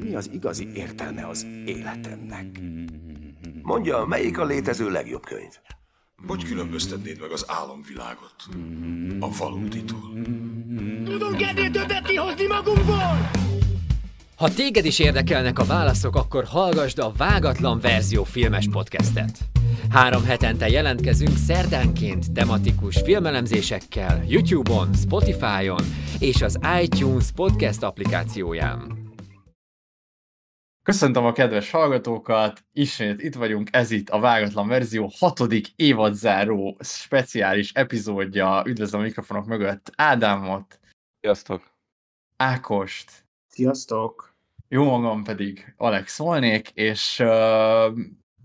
Mi az igazi értelme az életemnek? Mondja, melyik a létező legjobb könyv? Hogy különböztetnéd meg az álomvilágot a valóditól? Tudunk ennél többet kihozni magunkból! Ha téged is érdekelnek a válaszok, akkor hallgasd a Vágatlan Verzió filmes podcastet. Három hetente jelentkezünk szerdánként tematikus filmelemzésekkel YouTube-on, Spotify-on és az iTunes podcast applikációján. Köszöntöm a kedves hallgatókat, ismét itt vagyunk, ez itt a Vágatlan Verzió hatodik évadzáró speciális epizódja. Üdvözlöm a mikrofonok mögött Ádámot. Sziasztok! Ákost. Sziasztok! Jó magam pedig Alex volnék, és uh,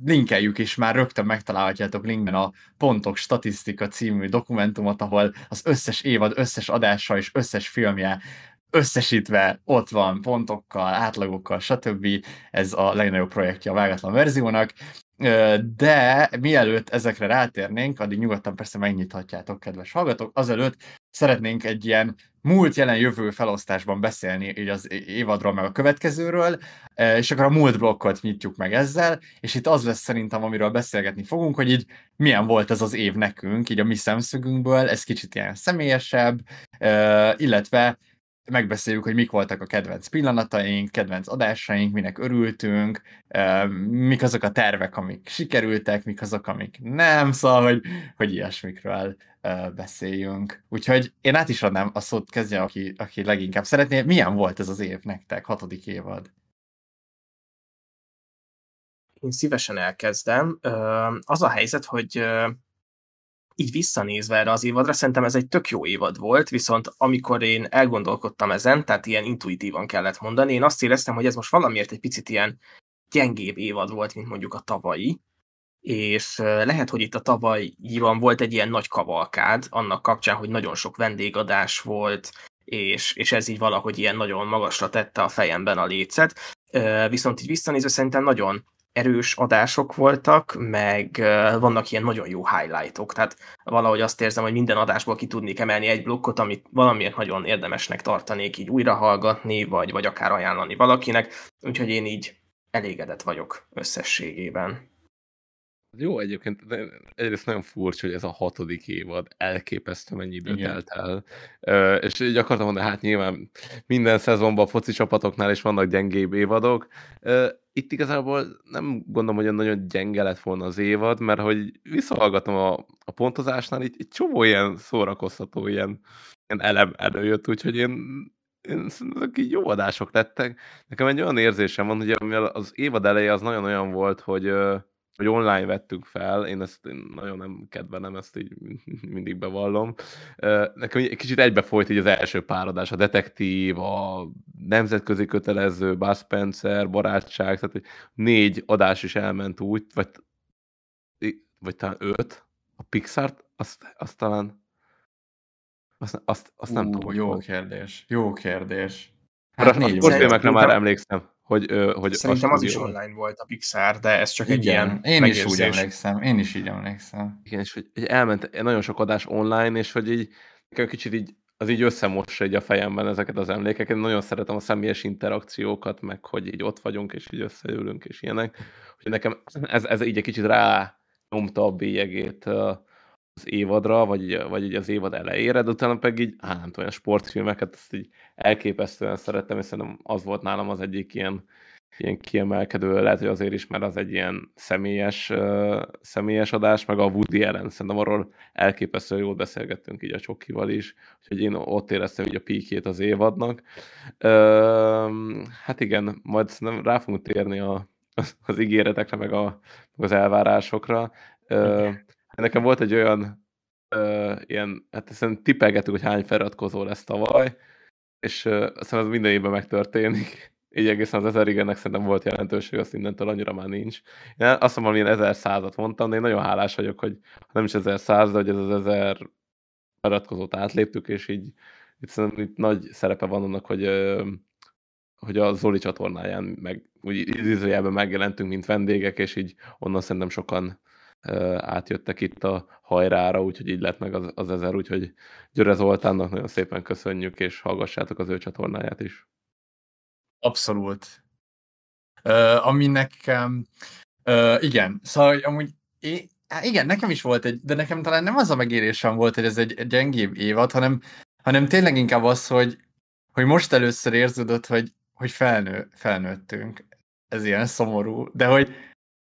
linkeljük is, már rögtön megtalálhatjátok linkben a Pontok Statisztika című dokumentumot, ahol az összes évad, összes adása és összes filmje összesítve ott van pontokkal, átlagokkal, stb. Ez a legnagyobb projektje a vágatlan verziónak. De mielőtt ezekre rátérnénk, addig nyugodtan persze megnyithatjátok, kedves hallgatók, azelőtt szeretnénk egy ilyen múlt, jelen, jövő felosztásban beszélni így az évadról, meg a következőről, és akkor a múlt blokkot nyitjuk meg ezzel, és itt az lesz szerintem, amiről beszélgetni fogunk, hogy így milyen volt ez az év nekünk, így a mi szemszögünkből, ez kicsit ilyen személyesebb, illetve megbeszéljük, hogy mik voltak a kedvenc pillanataink, kedvenc adásaink, minek örültünk, mik azok a tervek, amik sikerültek, mik azok, amik nem, szóval, hogy, hogy ilyesmikről beszéljünk. Úgyhogy én át is adnám a szót, kezdje, aki, aki leginkább szeretné. Milyen volt ez az év nektek, hatodik évad? Én szívesen elkezdem. Az a helyzet, hogy így visszanézve erre az évadra, szerintem ez egy tök jó évad volt, viszont amikor én elgondolkodtam ezen, tehát ilyen intuitívan kellett mondani, én azt éreztem, hogy ez most valamiért egy picit ilyen gyengébb évad volt, mint mondjuk a tavalyi, és lehet, hogy itt a tavalyiban volt egy ilyen nagy kavalkád, annak kapcsán, hogy nagyon sok vendégadás volt, és, és ez így valahogy ilyen nagyon magasra tette a fejemben a lécet. Viszont így visszanézve szerintem nagyon erős adások voltak, meg vannak ilyen nagyon jó highlightok, tehát valahogy azt érzem, hogy minden adásból ki tudnék emelni egy blokkot, amit valamiért nagyon érdemesnek tartanék így újra hallgatni, vagy, vagy akár ajánlani valakinek, úgyhogy én így elégedett vagyok összességében. Jó, egyébként egyrészt nagyon furcsa, hogy ez a hatodik évad elképesztő mennyi időt Igen. telt el. És így akartam mondani, hát nyilván minden szezonban a foci csapatoknál is vannak gyengébb évadok. Itt igazából nem gondolom, hogy nagyon gyenge lett volna az évad, mert hogy visszahallgatom a, a pontozásnál, itt egy csomó ilyen szórakoztató ilyen, ilyen elem előjött, úgyhogy én, én ezek így jó adások lettek. Nekem egy olyan érzésem van, hogy az évad eleje az nagyon olyan volt, hogy hogy online vettünk fel, én ezt én nagyon nem kedvelem, ezt így mindig bevallom. Nekem egy kicsit egybe folyt így az első páradás, a detektív, a nemzetközi kötelező, Buzz Spencer, barátság, tehát négy adás is elment úgy, vagy, vagy talán öt, a Pixar, azt, azt talán azt, azt, azt nem tudom. Jó kérdés, jó kérdés. Hát a sportfilmekre már emlékszem hogy, hogy Szerintem az, az is online volt a Pixar, de ez csak Igen, egy ilyen Én megérzés. is úgy emlékszem, én is így emlékszem. Igen, és hogy, elment nagyon sok adás online, és hogy így kicsit így az így összemossa egy a fejemben ezeket az emlékeket. Én nagyon szeretem a személyes interakciókat, meg hogy így ott vagyunk, és így összeülünk, és ilyenek. Hogy nekem ez, ez így egy kicsit rá nyomta a bélyegét az évadra, vagy, vagy így az évad elejére, de utána pedig így, hát nem tudom, a sportfilmeket ezt így elképesztően szerettem, és szerintem az volt nálam az egyik ilyen, ilyen kiemelkedő, lehet, hogy azért is, mert az egy ilyen személyes, uh, személyes adás, meg a Woody Allen, szerintem arról elképesztően jól beszélgettünk így a Csokival is, úgyhogy én ott éreztem így a píkét az évadnak. Uh, hát igen, majd szerintem rá fogunk térni a, az ígéretekre, meg, a, az elvárásokra. Uh, Nekem volt egy olyan uh, ilyen, hát hiszen tippelgetünk, hogy hány feliratkozó lesz tavaly, és uh, aztán ez minden évben megtörténik. Így egészen az ezer igennek szerintem volt jelentőség, azt innentől annyira már nincs. Én azt mondom, hogy ezer százat mondtam, de én nagyon hálás vagyok, hogy nem is ezer száz, de hogy ez az ezer feliratkozót átléptük, és így itt szerintem itt nagy szerepe van annak, hogy, hogy a Zoli csatornáján meg úgy idézőjelben megjelentünk, mint vendégek, és így onnan szerintem sokan átjöttek itt a hajrára, úgyhogy így lett meg az, az ezer, úgyhogy Györe Zoltánnak nagyon szépen köszönjük, és hallgassátok az ő csatornáját is. Abszolút. Uh, ami nekem, uh, igen, szóval amúgy é, igen, nekem is volt egy, de nekem talán nem az a megérésem volt, hogy ez egy gyengébb évad, hanem, hanem tényleg inkább az, hogy, hogy most először érződött, hogy, hogy felnő, felnőttünk. Ez ilyen szomorú, de hogy,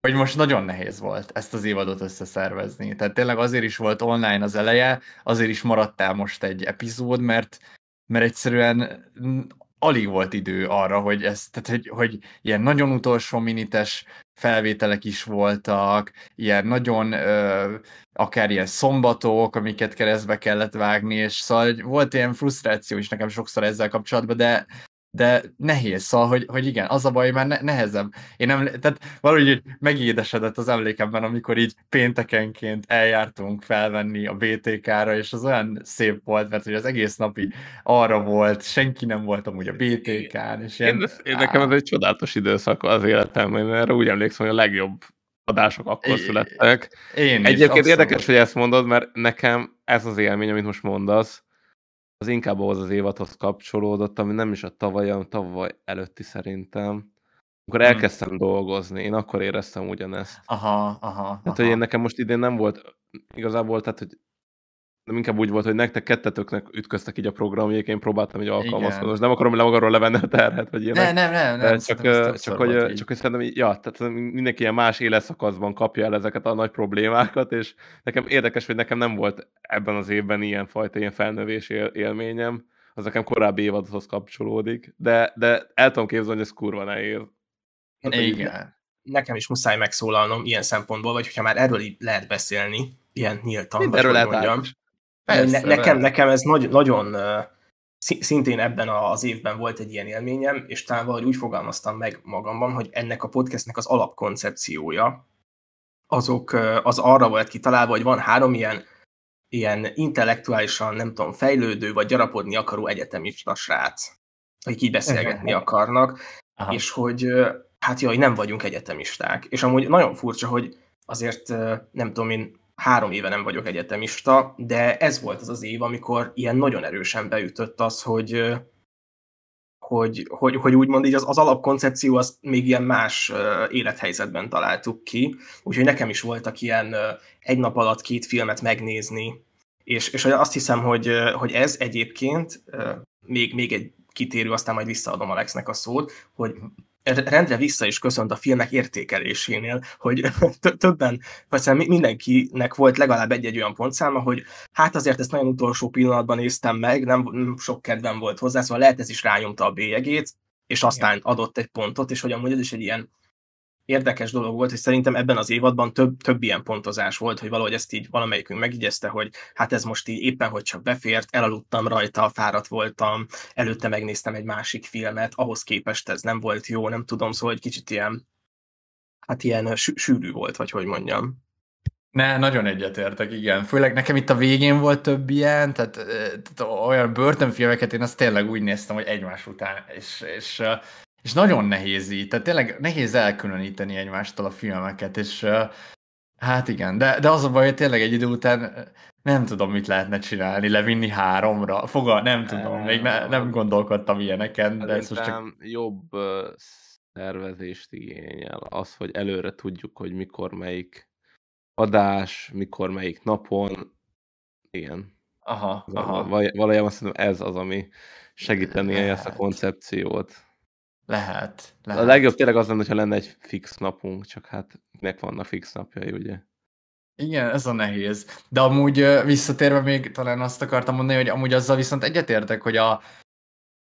hogy most nagyon nehéz volt ezt az évadot összeszervezni. Tehát tényleg azért is volt online az eleje, azért is maradtál most egy epizód, mert, mert egyszerűen alig volt idő arra, hogy ez, tehát hogy, hogy ilyen nagyon utolsó minites felvételek is voltak, ilyen nagyon ö, akár ilyen szombatok, amiket keresztbe kellett vágni, és szóval volt ilyen frusztráció is nekem sokszor ezzel kapcsolatban, de de nehéz, szóval, hogy, hogy igen, az a baj, már ne, nehezebb. Én nem, tehát valahogy megédesedett az emlékemben, amikor így péntekenként eljártunk felvenni a BTK-ra, és az olyan szép volt, mert hogy az egész napi arra volt, senki nem volt amúgy a BTK-n, és ilyen... Én, én nekem ez egy csodálatos időszak az életemben, mert úgy emlékszem, hogy a legjobb adások akkor születtek. Én is, Egyébként abszolút. érdekes, hogy ezt mondod, mert nekem ez az élmény, amit most mondasz, az inkább ahhoz az évadhoz kapcsolódott, ami nem is a tavaly, hanem tavaly előtti szerintem. Amikor hmm. elkezdtem dolgozni, én akkor éreztem ugyanezt. Aha, aha. Tehát, aha. hogy én nekem most idén nem volt, igazából, tehát, hogy nem inkább úgy volt, hogy nektek kettetőknek ütköztek így a programjék, én próbáltam így alkalmazkodni. Most nem akarom le magamról levenni a terhet, vagy ilyenek. Nem, nem, nem. nem csak, csak, csak, hogy, csak hogy szerintem, ja, tehát mindenki ilyen más életszakaszban kapja el ezeket a nagy problémákat, és nekem érdekes, hogy nekem nem volt ebben az évben ilyen fajta ilyen felnövés él, élményem, az nekem korábbi évadhoz kapcsolódik, de, de el tudom képzelni, hogy ez kurva nehéz. Igen. Nekem is muszáj megszólalnom ilyen szempontból, vagy hogyha már erről így lehet beszélni, ilyen nyíltan, vagy erről lehet mondjam. Persze, ne, nekem, nekem ez nagy, nagyon szintén ebben az évben volt egy ilyen élményem, és talán valahogy úgy fogalmaztam meg magamban, hogy ennek a podcastnek az alapkoncepciója azok az arra volt kitalálva, hogy van három ilyen, ilyen intellektuálisan, nem tudom, fejlődő vagy gyarapodni akaró egyetemista srác, akik így beszélgetni akarnak, Aha. és hogy hát jaj, nem vagyunk egyetemisták. És amúgy nagyon furcsa, hogy azért nem tudom én, három éve nem vagyok egyetemista, de ez volt az az év, amikor ilyen nagyon erősen beütött az, hogy hogy, hogy, hogy úgymond így az, az alapkoncepció az még ilyen más élethelyzetben találtuk ki, úgyhogy nekem is voltak ilyen egy nap alatt két filmet megnézni, és, és azt hiszem, hogy, hogy ez egyébként még, még egy kitérő, aztán majd visszaadom Alexnek a szót, hogy rendre vissza is köszönt a filmek értékelésénél, hogy többen, vagy mindenkinek volt legalább egy-egy olyan pontszáma, hogy hát azért ezt nagyon utolsó pillanatban néztem meg, nem sok kedvem volt hozzá, szóval lehet ez is rányomta a bélyegét, és aztán adott egy pontot, és hogy amúgy ez is egy ilyen érdekes dolog volt, és szerintem ebben az évadban több, több ilyen pontozás volt, hogy valahogy ezt így valamelyikünk megigyezte, hogy hát ez most így éppen, hogy csak befért, elaludtam rajta, fáradt voltam, előtte megnéztem egy másik filmet, ahhoz képest ez nem volt jó, nem tudom, szóval egy kicsit ilyen, hát ilyen sűrű volt, vagy hogy mondjam. Ne, nagyon egyetértek, igen. Főleg nekem itt a végén volt több ilyen, tehát, tehát olyan börtönfilmeket én azt tényleg úgy néztem, hogy egymás után, és, és és nagyon nehéz így, tehát tényleg nehéz elkülöníteni egymástól a filmeket, és hát igen, de, de az a baj, hogy tényleg egy idő után nem tudom, mit lehetne csinálni, levinni háromra, fogal, nem tudom, még ne, nem gondolkodtam ilyeneken, de ez most csak... jobb szervezést igényel az, hogy előre tudjuk, hogy mikor melyik adás, mikor melyik napon, igen. Aha, aha. Valójában szerintem ez az, ami segíteni ezt a koncepciót. Lehet, lehet. A legjobb tényleg az lenne, ha lenne egy fix napunk, csak hát nek vannak fix napjai, ugye? Igen, ez a nehéz. De amúgy visszatérve még talán azt akartam mondani, hogy amúgy azzal viszont egyetértek, hogy a,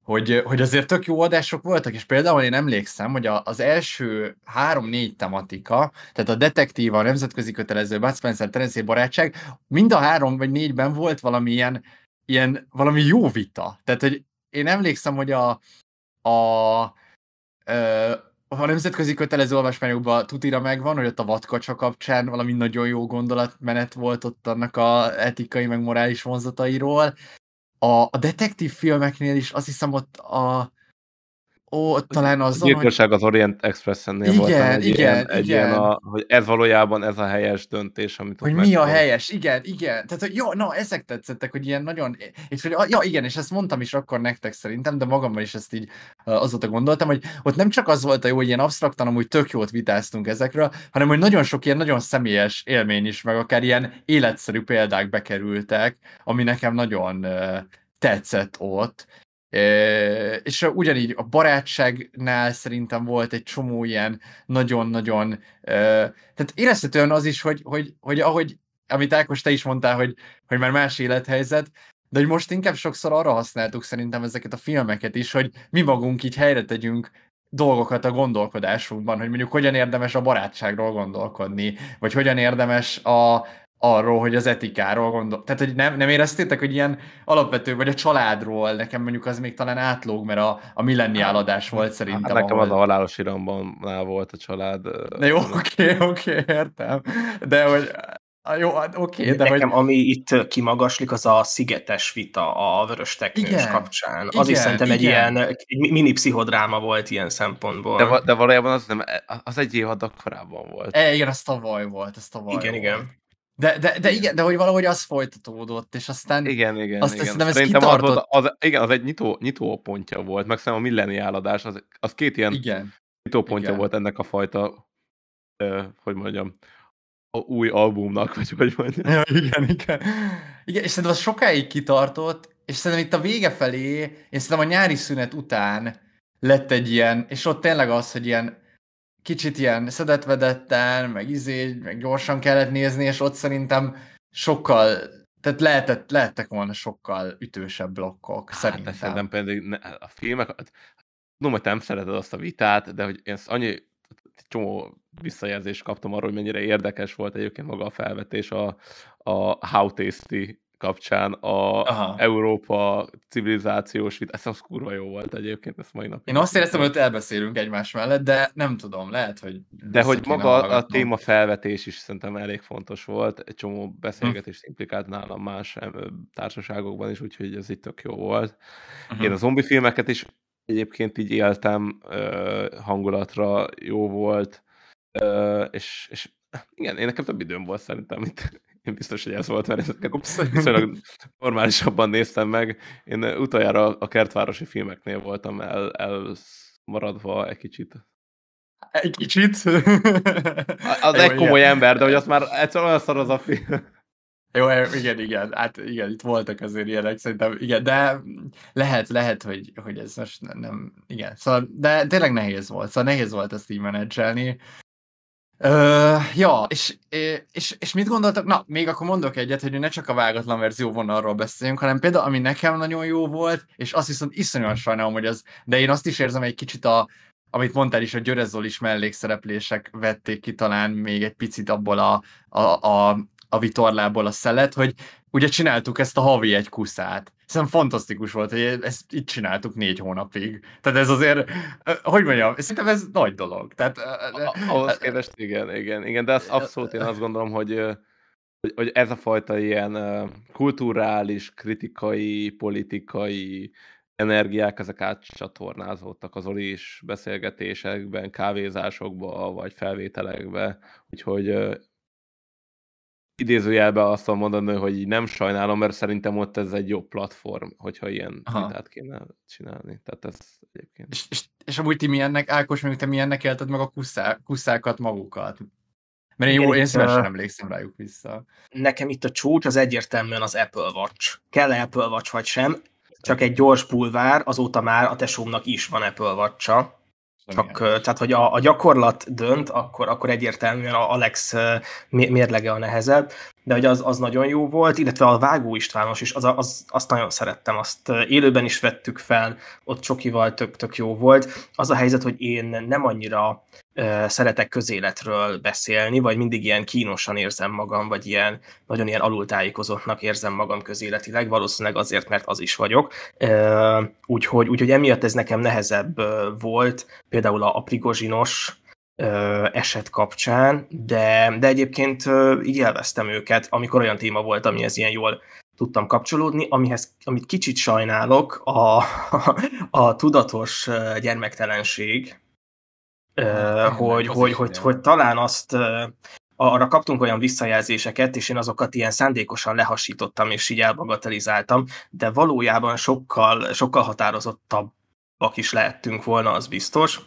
hogy, hogy azért tök jó adások voltak, és például én emlékszem, hogy a, az első három-négy tematika, tehát a detektíva, a nemzetközi kötelező, Bud Spencer, Terence barátság, mind a három vagy négyben volt valami ilyen, ilyen valami jó vita. Tehát, hogy én emlékszem, hogy a, a a nemzetközi kötelező olvasmányokban tutira megvan, hogy ott a vadkacsa kapcsán valami nagyon jó gondolatmenet volt ott annak a etikai meg morális vonzatairól. A, a detektív filmeknél is azt hiszem ott a Ó, talán A azon, hogy... gyilkosság az Orient Expressen-nél volt Igen, egy, igen, ilyen, egy ilyen, igen. a, hogy ez valójában ez a helyes döntés, amit Hogy mi a helyes, igen, igen. Tehát, hogy jó, na, ezek tetszettek, hogy ilyen nagyon, és hogy, ja, igen, és ezt mondtam is akkor nektek szerintem, de magammal is ezt így azóta gondoltam, hogy ott nem csak az volt a jó, hogy ilyen absztraktan amúgy tök jót vitáztunk ezekről, hanem hogy nagyon sok ilyen nagyon személyes élmény is, meg akár ilyen életszerű példák bekerültek, ami nekem nagyon tetszett ott. És ugyanígy a barátságnál szerintem volt egy csomó ilyen nagyon-nagyon, tehát érezhetően az is, hogy, hogy, hogy ahogy, amit Ákos te is mondtál, hogy, hogy már más élethelyzet, de hogy most inkább sokszor arra használtuk szerintem ezeket a filmeket is, hogy mi magunk így helyre tegyünk dolgokat a gondolkodásunkban, hogy mondjuk hogyan érdemes a barátságról gondolkodni, vagy hogyan érdemes a, arról, hogy az etikáról gondol. Tehát, hogy nem, nem éreztétek, hogy ilyen alapvető, vagy a családról, nekem mondjuk az még talán átlóg, mert a, a millenniáladás volt szerintem. Hát nekem ahol... az a halálos iramban volt a család. Na jó, oké, oké, értem. De hogy Jó, hát oké, de Nekem hogy... ami itt kimagaslik, az a szigetes vita a vörös teknős Igen, kapcsán. Az igen, is szerintem egy igen. ilyen egy mini pszichodráma volt ilyen szempontból. De, de valójában az nem, az egy évad korábban volt. E, igen, az tavaly volt, az tavaly igen, volt. igen. De, de, de igen, de hogy valahogy az folytatódott, és aztán... Igen, igen, Azt igen. szerintem ez Szerintem az, volt, az, igen, az egy nyitó, nyitó pontja volt, meg szerintem a milleniáladás, az, az két ilyen Igen. nyitó pontja igen. volt ennek a fajta, ö, hogy mondjam, a új albumnak, vagy hogy mondjam. Ja, igen, igen. Igen, és szerintem az sokáig kitartott, és szerintem itt a vége felé, én szerintem a nyári szünet után lett egy ilyen, és ott tényleg az, hogy ilyen kicsit ilyen szedetvedetten, meg izé, meg gyorsan kellett nézni, és ott szerintem sokkal, tehát lehetett, lehettek volna sokkal ütősebb blokkok, Hát, szerintem. szerintem pedig ne, a filmek, hát, tudom, hogy te nem szereted azt a vitát, de hogy én ezt annyi csomó visszajelzést kaptam arról, hogy mennyire érdekes volt egyébként maga a felvetés a, a How Tasty kapcsán, a Aha. Európa civilizációs vita. Ez az kurva jó volt egyébként, ezt mai napig. Én azt éreztem, hogy ott elbeszélünk egymás mellett, de nem tudom, lehet, hogy... De hogy maga a téma felvetés is szerintem elég fontos volt, egy csomó beszélgetést implikált nálam más társaságokban is, úgyhogy ez itt tök jó volt. Mhm. Én a zombi filmeket is egyébként így éltem, hangulatra jó volt, és, és igen, én nekem több időm volt szerintem, mint biztos, hogy ez volt, mert ezeket viszonylag normálisabban néztem meg. Én utoljára a kertvárosi filmeknél voltam el, elmaradva egy kicsit. Egy kicsit. Az egy igen. komoly ember, de hogy azt már egyszer olyan szar az a film. Jó, igen, igen, hát igen, itt voltak azért ilyenek, szerintem, igen, de lehet, lehet, hogy, hogy ez most ne- nem, igen, szóval, de tényleg nehéz volt, szóval nehéz volt ezt így menedzselni. Ö, ja, és, és, és mit gondoltak? Na, még akkor mondok egyet, hogy ne csak a vágatlan verzió vonalról beszéljünk, hanem például, ami nekem nagyon jó volt, és azt viszont iszonyúan sajnálom, hogy az, de én azt is érzem egy kicsit a, amit mondtál is, a Györezol is mellékszereplések vették ki talán még egy picit abból a, a, a, a vitorlából a szelet, hogy ugye csináltuk ezt a havi egy kuszát. Szerintem fantasztikus volt, hogy ezt itt csináltuk négy hónapig. Tehát ez azért, hogy mondjam, szerintem ez nagy dolog. Tehát, Ahhoz képest igen, igen, igen, de az abszolút én azt gondolom, hogy, hogy, hogy ez a fajta ilyen kulturális, kritikai, politikai energiák, ezek átcsatornázódtak az is beszélgetésekben, kávézásokba, vagy felvételekbe, úgyhogy ö, idézőjelben azt tudom mondani, hogy így nem sajnálom, mert szerintem ott ez egy jobb platform, hogyha ilyen Aha. vitát kéne csinálni. Tehát ez egyébként. és, és, és amúgy ti milyennek, Ákos, mondjuk te milyennek élted meg a kuszá, kuszákat magukat? Mert én, jó, én szívesen ö, emlékszem rájuk vissza. Nekem itt a csúcs az egyértelműen az Apple Watch. kell -e Apple Watch vagy sem? Csak egy gyors bulvár, azóta már a tesómnak is van Apple Watch-a. Csak, tehát, hogy a, a gyakorlat dönt, akkor, akkor egyértelműen a Alex mérlege a nehezebb, de hogy az, az nagyon jó volt, illetve a Vágó Istvános is, az, az, azt nagyon szerettem, azt élőben is vettük fel, ott Csokival tök, tök jó volt. Az a helyzet, hogy én nem annyira szeretek közéletről beszélni, vagy mindig ilyen kínosan érzem magam, vagy ilyen nagyon ilyen alultájékozottnak érzem magam közéletileg, valószínűleg azért, mert az is vagyok. Ö, Úgyhogy, úgyhogy emiatt ez nekem nehezebb volt, például a, a Prigozsinos ö, eset kapcsán, de, de egyébként ö, így élveztem őket, amikor olyan téma volt, ami ez ilyen jól tudtam kapcsolódni, amihez, amit kicsit sajnálok, a, a tudatos gyermektelenség, hogy, hogy, hogy, hogy talán azt arra kaptunk olyan visszajelzéseket, és én azokat ilyen szándékosan lehasítottam, és így elbagatelizáltam, de valójában sokkal, sokkal határozottabbak is lehettünk volna, az biztos.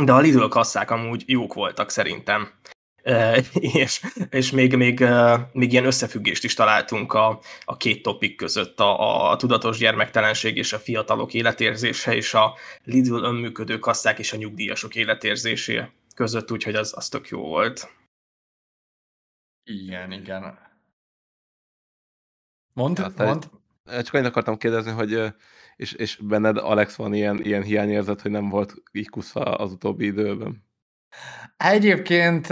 De a Lidl kasszák amúgy jók voltak szerintem. E, és, és még, még, még ilyen összefüggést is találtunk a, a két topik között, a, a tudatos gyermektelenség és a fiatalok életérzése, és a Lidl önműködő kasszák és a nyugdíjasok életérzésé között, úgyhogy az, az tök jó volt. Igen, igen. Mondd, Hát, mondd. Csak annyit akartam kérdezni, hogy és, és benned, Alex, van ilyen, ilyen hiányérzet, hogy nem volt ikusz az utóbbi időben? Egyébként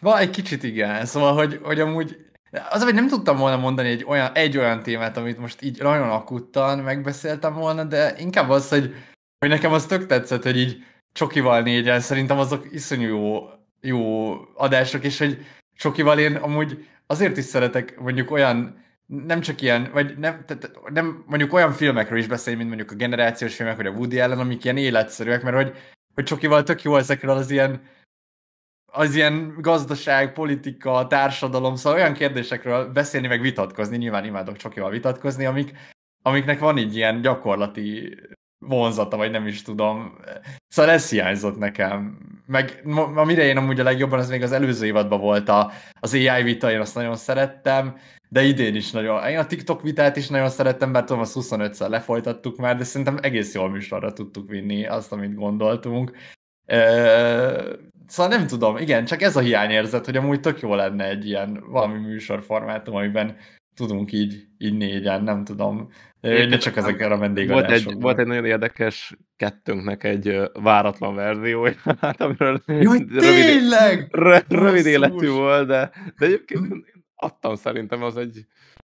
van egy kicsit igen, szóval, hogy, hogy amúgy az, hogy nem tudtam volna mondani egy olyan, egy olyan témát, amit most így nagyon akuttan megbeszéltem volna, de inkább az, hogy, hogy nekem az tök tetszett, hogy így csokival négyen, szerintem azok iszonyú jó, jó adások, és hogy csokival én amúgy azért is szeretek mondjuk olyan nem csak ilyen, vagy nem, tehát nem mondjuk olyan filmekről is beszélni, mint mondjuk a generációs filmek, vagy a Woody Allen, amik ilyen életszerűek, mert hogy, hogy csokival tök jó ezekről az ilyen az ilyen gazdaság, politika, társadalom, szóval olyan kérdésekről beszélni, meg vitatkozni, nyilván imádok csokival vitatkozni, amik, amiknek van így ilyen gyakorlati vonzata, vagy nem is tudom. Szóval ez hiányzott nekem. Meg amire én amúgy a legjobban, az még az előző évadban volt a, az AI vita, én azt nagyon szerettem, de idén is nagyon. Én a TikTok vitát is nagyon szerettem, mert tudom, azt 25-szer lefolytattuk már, de szerintem egész jól műsorra tudtuk vinni azt, amit gondoltunk. Szóval nem tudom, igen, csak ez a hiányérzet, hogy amúgy tök jó lenne egy ilyen valami műsorformátum, amiben tudunk így, így négyen, nem tudom. Én ne csak ezekkel a vendégadásokban. Volt egy, volt egy nagyon érdekes kettőnknek egy váratlan verziója, hát amiről Jaj, rövid, rövid életű volt, de, de egyébként adtam szerintem, az egy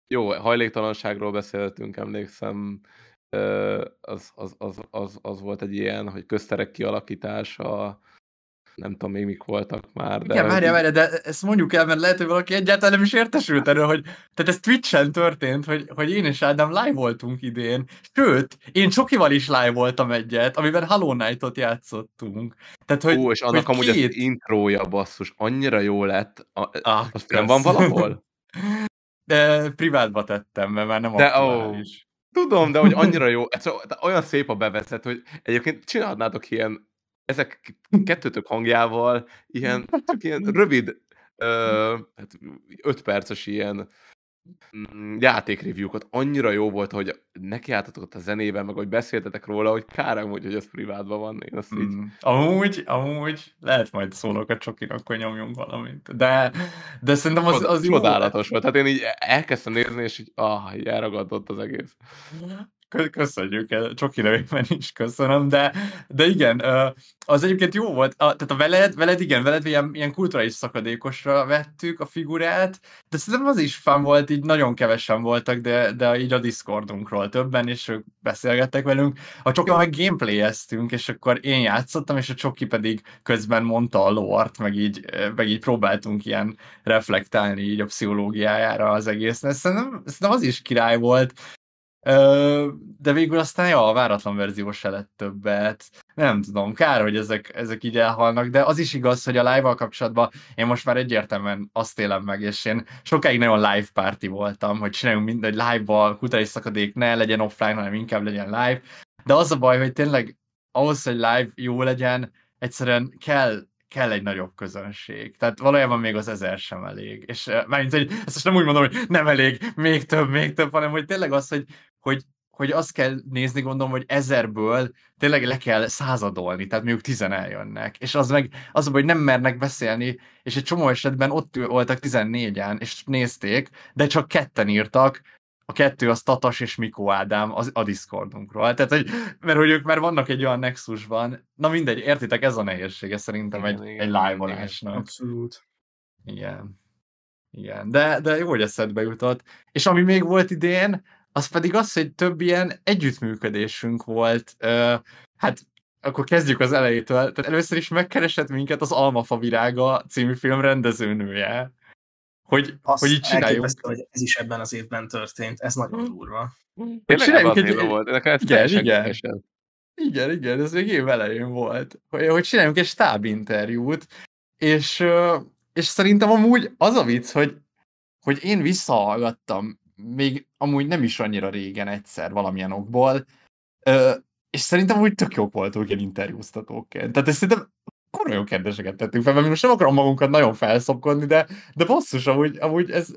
jó, hajléktalanságról beszéltünk, emlékszem, az, az, az, az, az volt egy ilyen, hogy közterek kialakítása, nem tudom még mik voltak már. De... Igen, várjál, várjál, de ezt mondjuk el, mert lehet, hogy valaki egyáltalán nem is értesült erről, hogy tehát ez Twitch-en történt, hogy, hogy én és Ádám live voltunk idén, sőt, én Csokival is live voltam egyet, amiben Hollow Knight-ot játszottunk. Tehát, hogy, Ó, és annak hogy amúgy két... az intrója basszus, annyira jó lett. A, ah, az nem van valahol? De privátba tettem, mert már nem de. Ó, tudom, de hogy annyira jó, olyan szép a bevezet, hogy egyébként csinálnátok ilyen ezek kettőtök hangjával ilyen, csak ilyen rövid, ö, hát öt perces ilyen mm, játékreview-kat annyira jó volt, hogy nekiálltatok a zenében, meg hogy beszéltetek róla, hogy kár amúgy, hogy ez privátban van. Én azt így... Mm. Amúgy, amúgy lehet majd szólok a csokinak, akkor nyomjunk valamit. De, de szerintem az, az jó. Csodálatos volt. Hát én így elkezdtem nézni, és így, ah, így elragadott az egész. Köszönjük, el, Csoki nevében is köszönöm, de, de igen, az egyébként jó volt, a, tehát a veled, veled igen, veled ilyen, ilyen kulturális szakadékosra vettük a figurát, de szerintem az is fan volt, így nagyon kevesen voltak, de, de így a Discordunkról többen, és ők beszélgettek velünk. A Csoki meg gameplayeztünk, és akkor én játszottam, és a Csoki pedig közben mondta a lore meg így, meg így próbáltunk ilyen reflektálni így a pszichológiájára az egész. Szerintem, szerintem az is király volt, de végül aztán ja, a váratlan verzió se lett többet. Nem tudom, kár, hogy ezek, ezek így elhalnak, de az is igaz, hogy a live-val kapcsolatban én most már egyértelműen azt élem meg, és én sokáig nagyon live party voltam, hogy csináljunk mindegy live-val, kutai szakadék ne legyen offline, hanem inkább legyen live. De az a baj, hogy tényleg ahhoz, hogy live jó legyen, egyszerűen kell kell egy nagyobb közönség. Tehát valójában még az ezer sem elég. És uh, mármint, hogy ezt most nem úgy mondom, hogy nem elég, még több, még több, hanem hogy tényleg az, hogy, hogy, hogy azt kell nézni, gondolom, hogy ezerből tényleg le kell századolni, tehát mondjuk tizen eljönnek. És az meg az, hogy nem mernek beszélni, és egy csomó esetben ott voltak 14-en, és nézték, de csak ketten írtak, a kettő az Tatas és Mikó Ádám az, a Discordunkról. Tehát, hogy, mert hogy ők már vannak egy olyan nexusban, na mindegy, értitek, ez a nehézsége szerintem igen, egy, igen, egy live-olásnak. Abszolút. Igen. Igen, de, de jó, hogy eszedbe jutott. És ami még volt idén, az pedig az, hogy több ilyen együttműködésünk volt. Uh, hát akkor kezdjük az elejétől. Tehát először is megkeresett minket az Almafa virága című film rendezőnője hogy, Azt hogy így elképesztő, hogy ez is ebben az évben történt. Ez nagyon durva. Hogy Tényleg csináljunk egy, volt. Nekem ez igen, teljesen igen. kevesen. Igen, igen, ez még év elején volt. Hogy, hogy csináljunk egy stábinterjút, és, és szerintem amúgy az a vicc, hogy, hogy én visszahallgattam még amúgy nem is annyira régen egyszer valamilyen okból, ö, és szerintem úgy tök jók voltunk ilyen interjúztatóként. Tehát ezt szerintem kurva jó kérdéseket tettünk fel, mert mi most nem akarom magunkat nagyon felszopkodni, de, de basszus, amúgy, amúgy ez,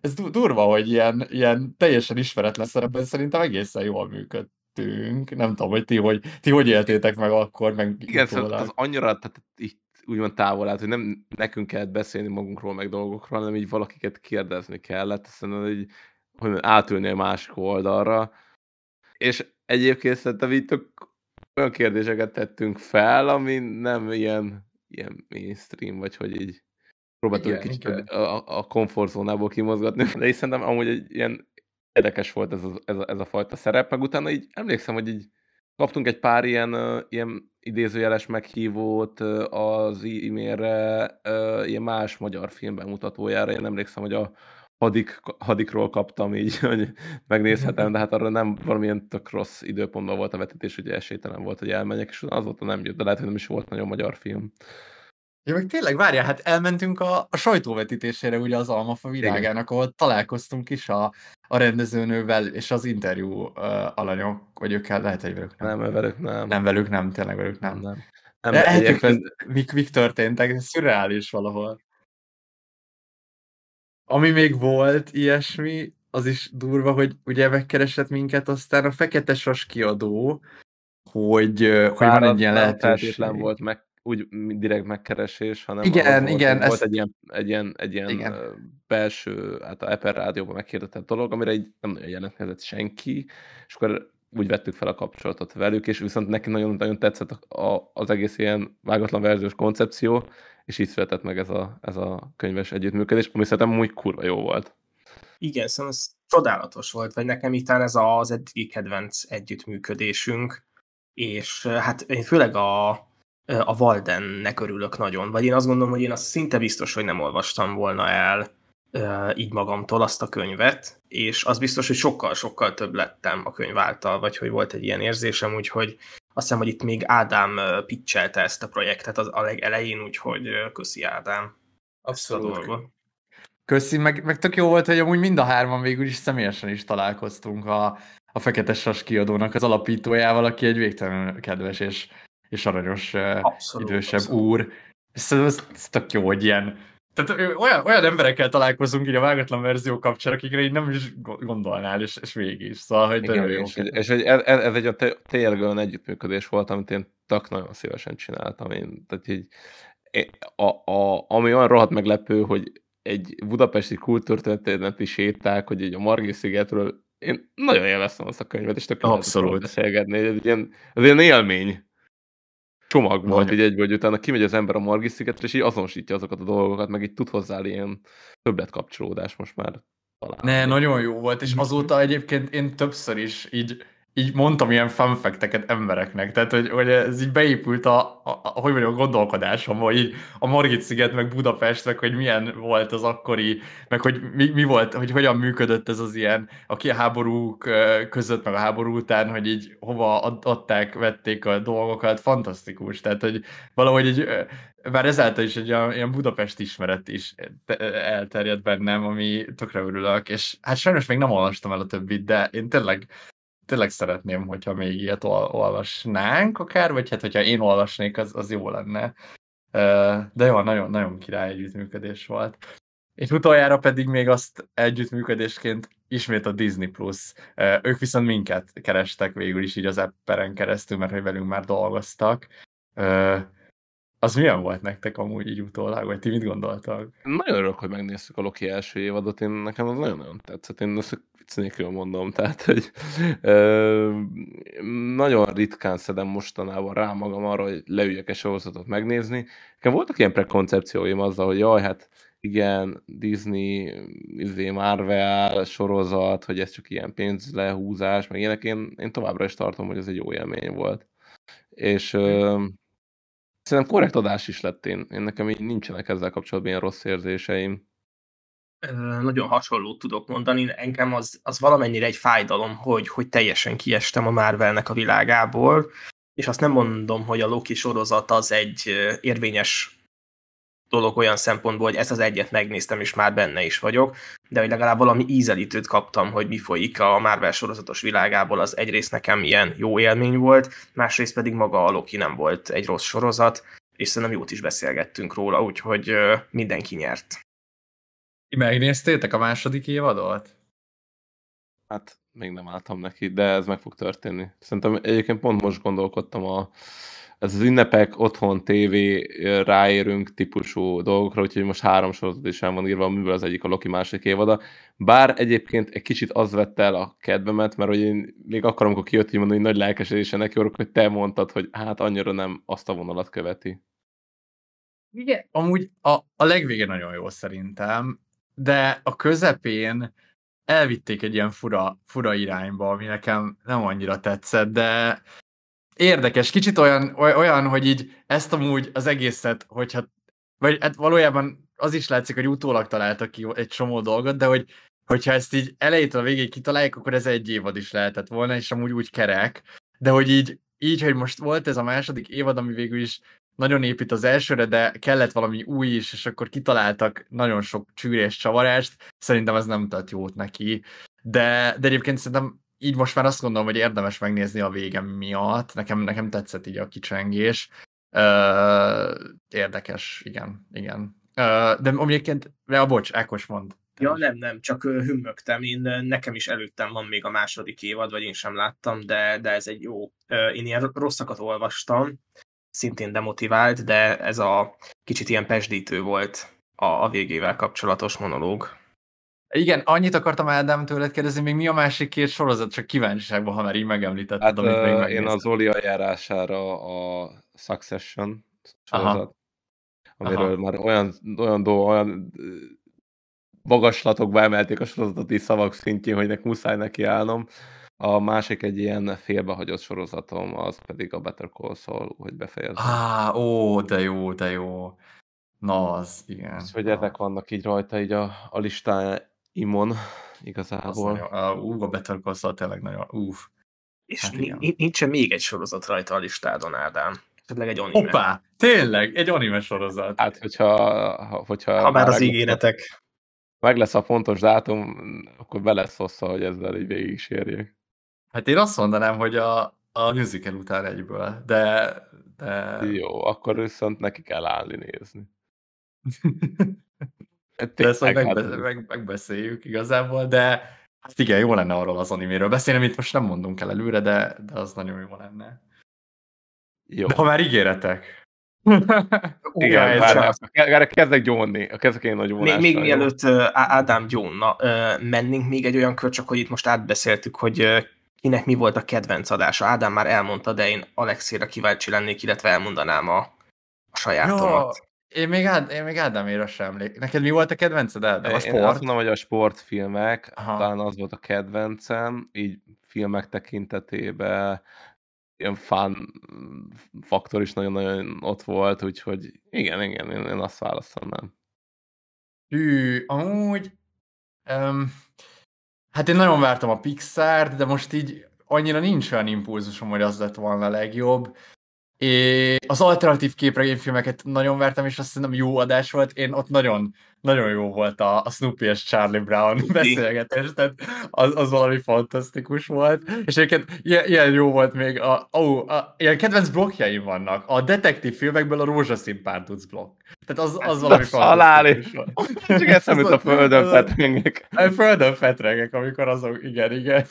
ez du- durva, hogy ilyen, ilyen teljesen ismeretlen szerepben szerintem egészen jól működtünk. Nem tudom, hogy ti hogy, ti hogy éltétek meg akkor, meg Igen, szóval az annyira tehát itt úgymond távol állt, hogy nem nekünk kellett beszélni magunkról, meg dolgokról, hanem így valakiket kérdezni kellett, aztán így, hogy átülni a másik oldalra. És egyébként szerintem így tök olyan kérdéseket tettünk fel, ami nem ilyen, ilyen mainstream, vagy hogy így próbáltuk egy Igen, kicsit igen. a, a komfortzónából kimozgatni, de így szerintem amúgy egy ilyen érdekes volt ez a, ez, a, ez a fajta szerep, meg utána így emlékszem, hogy így kaptunk egy pár ilyen, ilyen idézőjeles meghívót az e-mailre, ilyen más magyar film bemutatójára. Én emlékszem, hogy a hadik, hadikról kaptam így, hogy megnézhetem, de hát arra nem valamilyen tök rossz időpontban volt a vetítés, ugye esélytelen volt, hogy elmenjek, és azóta nem jött, de lehet, hogy nem is volt nagyon magyar film. Ja, meg tényleg, várjál, hát elmentünk a, a sajtóvetítésére ugye az Almafa világának, ahol találkoztunk is a, a rendezőnővel, és az interjú uh, alanyok, vagy őkkel, lehet, hogy velük nem. Nem, velük nem. Nem velük nem, tényleg velük nem. nem. nem. Nem, Elképesztő, egyébként- mik, mik történtek, ez szürreális valahol. Ami még volt ilyesmi, az is durva, hogy ugye megkeresett minket aztán a Fekete Sas kiadó, hogy, hogy van egy ilyen nem lehetőség. feltétlen volt meg, úgy direkt megkeresés, hanem Igen, volt, igen, volt ezt- egy ilyen, egy ilyen, egy ilyen Igen. belső, hát a Eper rádióban meghirdetett dolog, amire így nem nagyon jelentkezett senki, és akkor úgy vettük fel a kapcsolatot velük, és viszont neki nagyon-nagyon tetszett a, a, az egész ilyen vágatlan verziós koncepció, és így született meg ez a, ez a könyves együttműködés, ami szerintem úgy kurva jó volt. Igen, szóval ez csodálatos volt, vagy nekem itt az az eddigi kedvenc együttműködésünk, és hát én főleg a, a Waldennek örülök nagyon, vagy én azt gondolom, hogy én azt szinte biztos, hogy nem olvastam volna el így magamtól azt a könyvet, és az biztos, hogy sokkal-sokkal több lettem a könyv által, vagy hogy volt egy ilyen érzésem, úgyhogy azt hiszem, hogy itt még Ádám pitchelte ezt a projektet az a legelején, úgyhogy köszi Ádám ezt a dolgot. Köszi, meg, meg tök jó volt, hogy amúgy mind a hárman végül is személyesen is találkoztunk a, a Fekete Sas kiadónak az alapítójával, aki egy végtelenül kedves és, és aranyos Abszolút, idősebb abszolút. úr. Szerintem ez, ez tök jó, hogy ilyen tehát olyan, olyan emberekkel találkozunk így a vágatlan verzió kapcsán, akikre így nem is go- gondolnál, és, és végig. Szóval, hogy Igen, jó. és, egy- és egy, ez, ez egy tényleg olyan együttműködés volt, amit én tök nagyon szívesen csináltam. Én, tehát így, a, a, ami olyan rohadt meglepő, hogy egy budapesti kultúrtörténeti séták, hogy így a Margit szigetről én nagyon élveztem azt a könyvet, és tök jó lehetett róla Abszolút. beszélgetni. Ez egy ilyen, ez ilyen élmény csomag volt, Nagyon. így egyből, hogy utána kimegy az ember a Margit szigetre, és így azonosítja azokat a dolgokat, meg így tud hozzá ilyen többlet kapcsolódás most már talán. Ne, nagyon jó volt, és azóta egyébként én többször is így, így mondtam ilyen fun fact-eket embereknek, tehát hogy, hogy ez így beépült a, a, a hogy mondjam, a gondolkodásomba, hogy így a Margit sziget, meg Budapest, meg hogy milyen volt az akkori, meg hogy mi, mi volt, hogy hogyan működött ez az ilyen, aki a háborúk között, meg a háború után, hogy így hova ad- adták, vették a dolgokat, fantasztikus, tehát hogy valahogy így, ö, már ezáltal is egy olyan, ilyen Budapest ismeret is te- elterjedt bennem, ami tökre örülök, és hát sajnos még nem olvastam el a többit, de én tényleg, tényleg szeretném, hogyha még ilyet ol- olvasnánk akár, vagy hát hogyha én olvasnék, az, az jó lenne. De jó, nagyon, nagyon király együttműködés volt. És utoljára pedig még azt együttműködésként ismét a Disney Plus. Ők viszont minket kerestek végül is így az apperen keresztül, mert hogy velünk már dolgoztak. Az milyen volt nektek amúgy így utólag, vagy ti mit gondoltak? Nagyon örülök, hogy megnéztük a Loki első évadot, én nekem az nagyon-nagyon tetszett, én ezt vicc nélkül mondom, tehát, hogy ö, nagyon ritkán szedem mostanában rá magam arra, hogy leüljek egy sorozatot megnézni. Nekem voltak ilyen prekoncepcióim azzal, hogy jaj, hát igen, Disney, izé, Marvel sorozat, hogy ez csak ilyen pénzlehúzás, meg ilyenek, én, én továbbra is tartom, hogy ez egy jó élmény volt. És ö, Szerintem korrekt adás is lett én. én nekem így nincsenek ezzel kapcsolatban ilyen rossz érzéseim. Nagyon hasonlót tudok mondani. Engem az, az valamennyire egy fájdalom, hogy, hogy teljesen kiestem a Marvelnek a világából, és azt nem mondom, hogy a Loki sorozat az egy érvényes dolog olyan szempontból, hogy ezt az egyet megnéztem, és már benne is vagyok, de hogy legalább valami ízelítőt kaptam, hogy mi folyik a Marvel sorozatos világából, az egyrészt nekem ilyen jó élmény volt, másrészt pedig maga a Loki nem volt egy rossz sorozat, és szerintem jót is beszélgettünk róla, úgyhogy mindenki nyert. Megnéztétek a második évadot? Hát még nem álltam neki, de ez meg fog történni. Szerintem egyébként pont most gondolkodtam a, ez az ünnepek, otthon, tévé, ráérünk típusú dolgokra, úgyhogy most három sorozat is el van írva, amiből az egyik a Loki másik évada. Bár egyébként egy kicsit az vette el a kedvemet, mert hogy én még akkor, amikor kijött, hogy mondani, hogy nagy lelkesedésen neki hogy te mondtad, hogy hát annyira nem azt a vonalat követi. Igen. Amúgy a, a legvége nagyon jó szerintem, de a közepén elvitték egy ilyen fura, fura irányba, ami nekem nem annyira tetszett, de érdekes, kicsit olyan, olyan, hogy így ezt amúgy az egészet, hogyha, vagy hát valójában az is látszik, hogy utólag találtak ki egy csomó dolgot, de hogy hogyha ezt így elejétől a végéig kitalálják, akkor ez egy évad is lehetett volna, és amúgy úgy kerek, de hogy így, így, hogy most volt ez a második évad, ami végül is nagyon épít az elsőre, de kellett valami új is, és akkor kitaláltak nagyon sok csűrés csavarást, szerintem ez nem tett jót neki. De, de egyébként szerintem így most már azt gondolom, hogy érdemes megnézni a végem miatt. Nekem, nekem tetszett így a kicsengés. Uh, érdekes, igen, igen. Uh, de egyébként, a bocs, Ákos mond. Ja, nem, nem, csak hümmögtem. Én, nekem is előttem van még a második évad, vagy én sem láttam, de, de ez egy jó. Én ilyen rosszakat olvastam, szintén demotivált, de ez a kicsit ilyen pesdítő volt a, a végével kapcsolatos monológ. Igen, annyit akartam Ádám tőled kérdezni, még mi a másik két sorozat, csak kíváncsiságban, ha már így megemlítetted, hát, amit még megnéztem. Én az Oli eljárására a Succession sorozat, Aha. amiről Aha. már olyan, olyan, dolg, olyan magaslatokba emelték a sorozatot is szavak szintjén, hogy nek muszáj neki állnom. A másik egy ilyen félbehagyott sorozatom, az pedig a Better Call Saul, hogy befejezem. Á, ó, de jó, de jó. Na, az, igen. És hogy ezek vannak így rajta, így a, a listáimon igazából. Az nagyon, ú, a Better Call Saul tényleg nagyon, uff. És hát nincsen még egy sorozat rajta a listádon, Ádám. Esetleg egy anime. Hoppá, tényleg, egy anime sorozat. Hát, hogyha... hogyha ha már az ígéretek. Meg lesz a pontos dátum, akkor be lesz hossza, hogy ezzel így végig sérjek. Hát én azt mondanám, hogy a, a musical után egyből, de, de... Jó, akkor viszont neki kell állni nézni. de ezt meg, megbe- meg, megbeszéljük igazából, de hát igen, jó lenne arról az animéről beszélni, amit most nem mondunk el előre, de, de az nagyon jó lenne. Jó. De ha már ígéretek. Igen, erre kezdek gyónni, a kezdek én nagy Még, még mielőtt Ádám gyónna, mennénk még egy olyan kör, csak hogy itt most átbeszéltük, hogy kinek mi volt a kedvenc adása. Ádám már elmondta, de én Alexéra kíváncsi lennék, illetve elmondanám a, a sajátomat. Ja, én még, Ád, én még Ádáméra sem emlék. Neked mi volt a kedvenced, Ádám? A sport? Én azt mondom, hogy a sportfilmek, Aha. talán az volt a kedvencem, így filmek tekintetében ilyen fán faktor is nagyon-nagyon ott volt, úgyhogy igen, igen, én, én azt választanám. Hű, amúgy um, Hát én nagyon vártam a Pixar-t, de most így annyira nincs olyan impulzusom, hogy az lett volna a legjobb. És az alternatív képregényfilmeket nagyon vártam, és azt szerintem jó adás volt. Én ott nagyon, nagyon jó volt a, a Snoopy és Charlie Brown beszélgetés, tehát az, az valami fantasztikus volt. És egyébként ilyen, ilyen jó volt még, a, ó, a, ilyen kedvenc blokkjaim vannak. A detektív filmekből a rózsaszín párduc blokk. Tehát az, az valami fantasztikus volt. Csak eszemült a földön fetrengek. A földön fetrengek, amikor azok, igen, igen.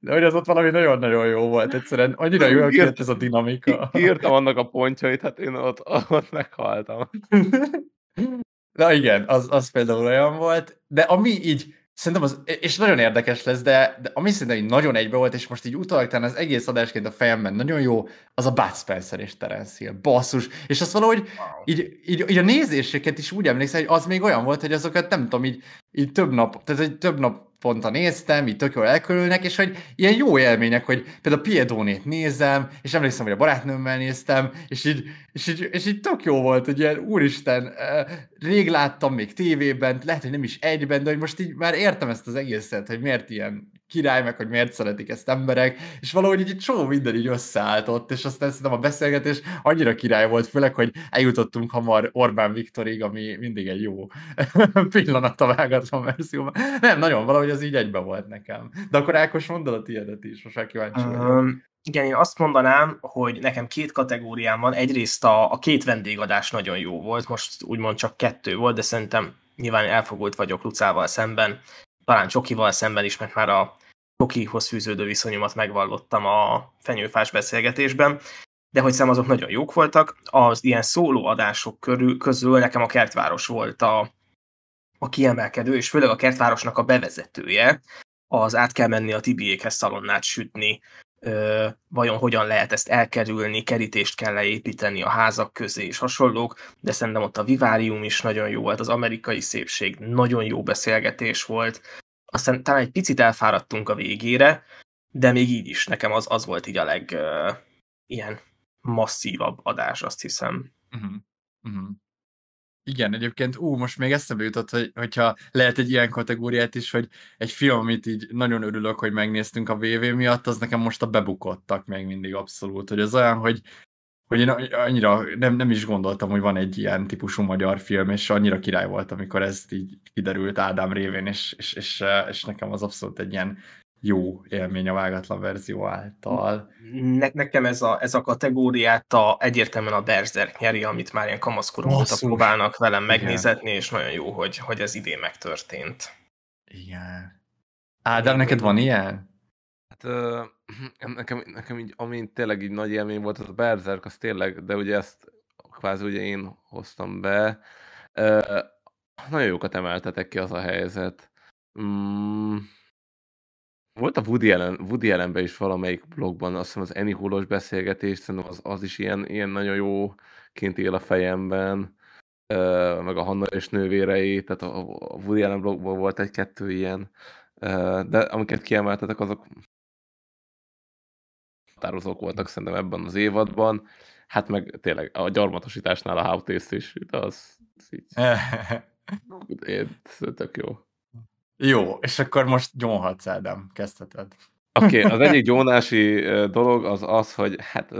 De hogy az ott valami nagyon-nagyon jó volt. Egyszerűen annyira jó kijött ez a dinamika. Írtam annak a pontjait, hát én ott, ott meghaltam. Na igen, az, az például olyan volt, de ami így, szerintem az, és nagyon érdekes lesz, de, de ami szerintem így nagyon egybe volt, és most így utalak az egész adásként a fejemben nagyon jó, az a Bud Spencer és Terence Hill. Basszus. És azt valahogy wow. így, így, így, a nézéseket is úgy emlékszem, hogy az még olyan volt, hogy azokat nem tudom, így, így több nap, tehát egy több nap naponta néztem, így tök jól elkülülnek, és hogy ilyen jó élmények, hogy például Piedónét nézem, és emlékszem, hogy a barátnőmmel néztem, és így, és így, és így tök jó volt, hogy ilyen úristen, rég láttam még tévében, lehet, hogy nem is egyben, de hogy most így már értem ezt az egészet, hogy miért ilyen király, meg hogy miért szeretik ezt emberek, és valahogy így csomó minden így összeállt ott, és aztán szerintem a beszélgetés annyira király volt, főleg, hogy eljutottunk hamar Orbán Viktorig, ami mindig egy jó pillanat a vágatlan verzióban. Nem, nagyon, valahogy az így egybe volt nekem. De akkor Ákos mondod a tiédet is, most már kíváncsi um, igen, én azt mondanám, hogy nekem két kategóriám van. Egyrészt a, a két vendégadás nagyon jó volt, most úgymond csak kettő volt, de szerintem nyilván elfogult vagyok Lucával szemben, talán Csokival szemben is, mert már a Csokihoz fűződő viszonyomat megvallottam a fenyőfás beszélgetésben, de hogy szem azok nagyon jók voltak. Az ilyen szóló adások körül, közül nekem a Kertváros volt a, a kiemelkedő, és főleg a Kertvárosnak a bevezetője, az át kell menni a Tibiékhez szalonnát sütni, ö, vajon hogyan lehet ezt elkerülni, kerítést kell leépíteni a házak közé és hasonlók, de szerintem ott a Vivárium is nagyon jó volt, az amerikai szépség nagyon jó beszélgetés volt, aztán talán egy picit elfáradtunk a végére, de még így is nekem az, az volt így a leg ö, ilyen masszívabb adás, azt hiszem. Uh-huh. Uh-huh. Igen, egyébként, ú, most még eszembe jutott, hogy, hogyha lehet egy ilyen kategóriát is, hogy egy film, amit így nagyon örülök, hogy megnéztünk a VV miatt, az nekem most a bebukottak még mindig abszolút, hogy az olyan, hogy, hogy én annyira nem, nem is gondoltam, hogy van egy ilyen típusú magyar film, és annyira király volt, amikor ez így kiderült Ádám révén, és, és, és, és nekem az abszolút egy ilyen jó élmény a vágatlan verzió által. Ne, nekem ez a, ez a kategóriát a, egyértelműen a Berserk nyeri, amit már ilyen kamaszkorom óta próbálnak velem megnézetni, és nagyon jó, hogy, hogy ez idén megtörtént. Igen. Ádám, neked van ilyen? Hát ö, nekem, nekem így, ami tényleg így nagy élmény volt, az a Berserk, az tényleg, de ugye ezt kvázi ugye én hoztam be. Ö, nagyon jókat emeltetek ki az a helyzet. Mm, volt a Woody Allen, Woody Allenben is valamelyik blogban, azt hiszem az Annie Hullos beszélgetés, szerintem az, az is ilyen, ilyen nagyon jó kint él a fejemben, meg a Hanna és nővérei, tehát a Woody Allen blogban volt egy-kettő ilyen, de amiket kiemeltetek, azok határozók voltak szerintem ebben az évadban. Hát meg tényleg a gyarmatosításnál a How is, de az, az így, én, tök jó. Jó, és akkor most gyónhatsz, Ádám, kezdheted. Oké, okay, az egyik gyónási dolog az az, hogy hát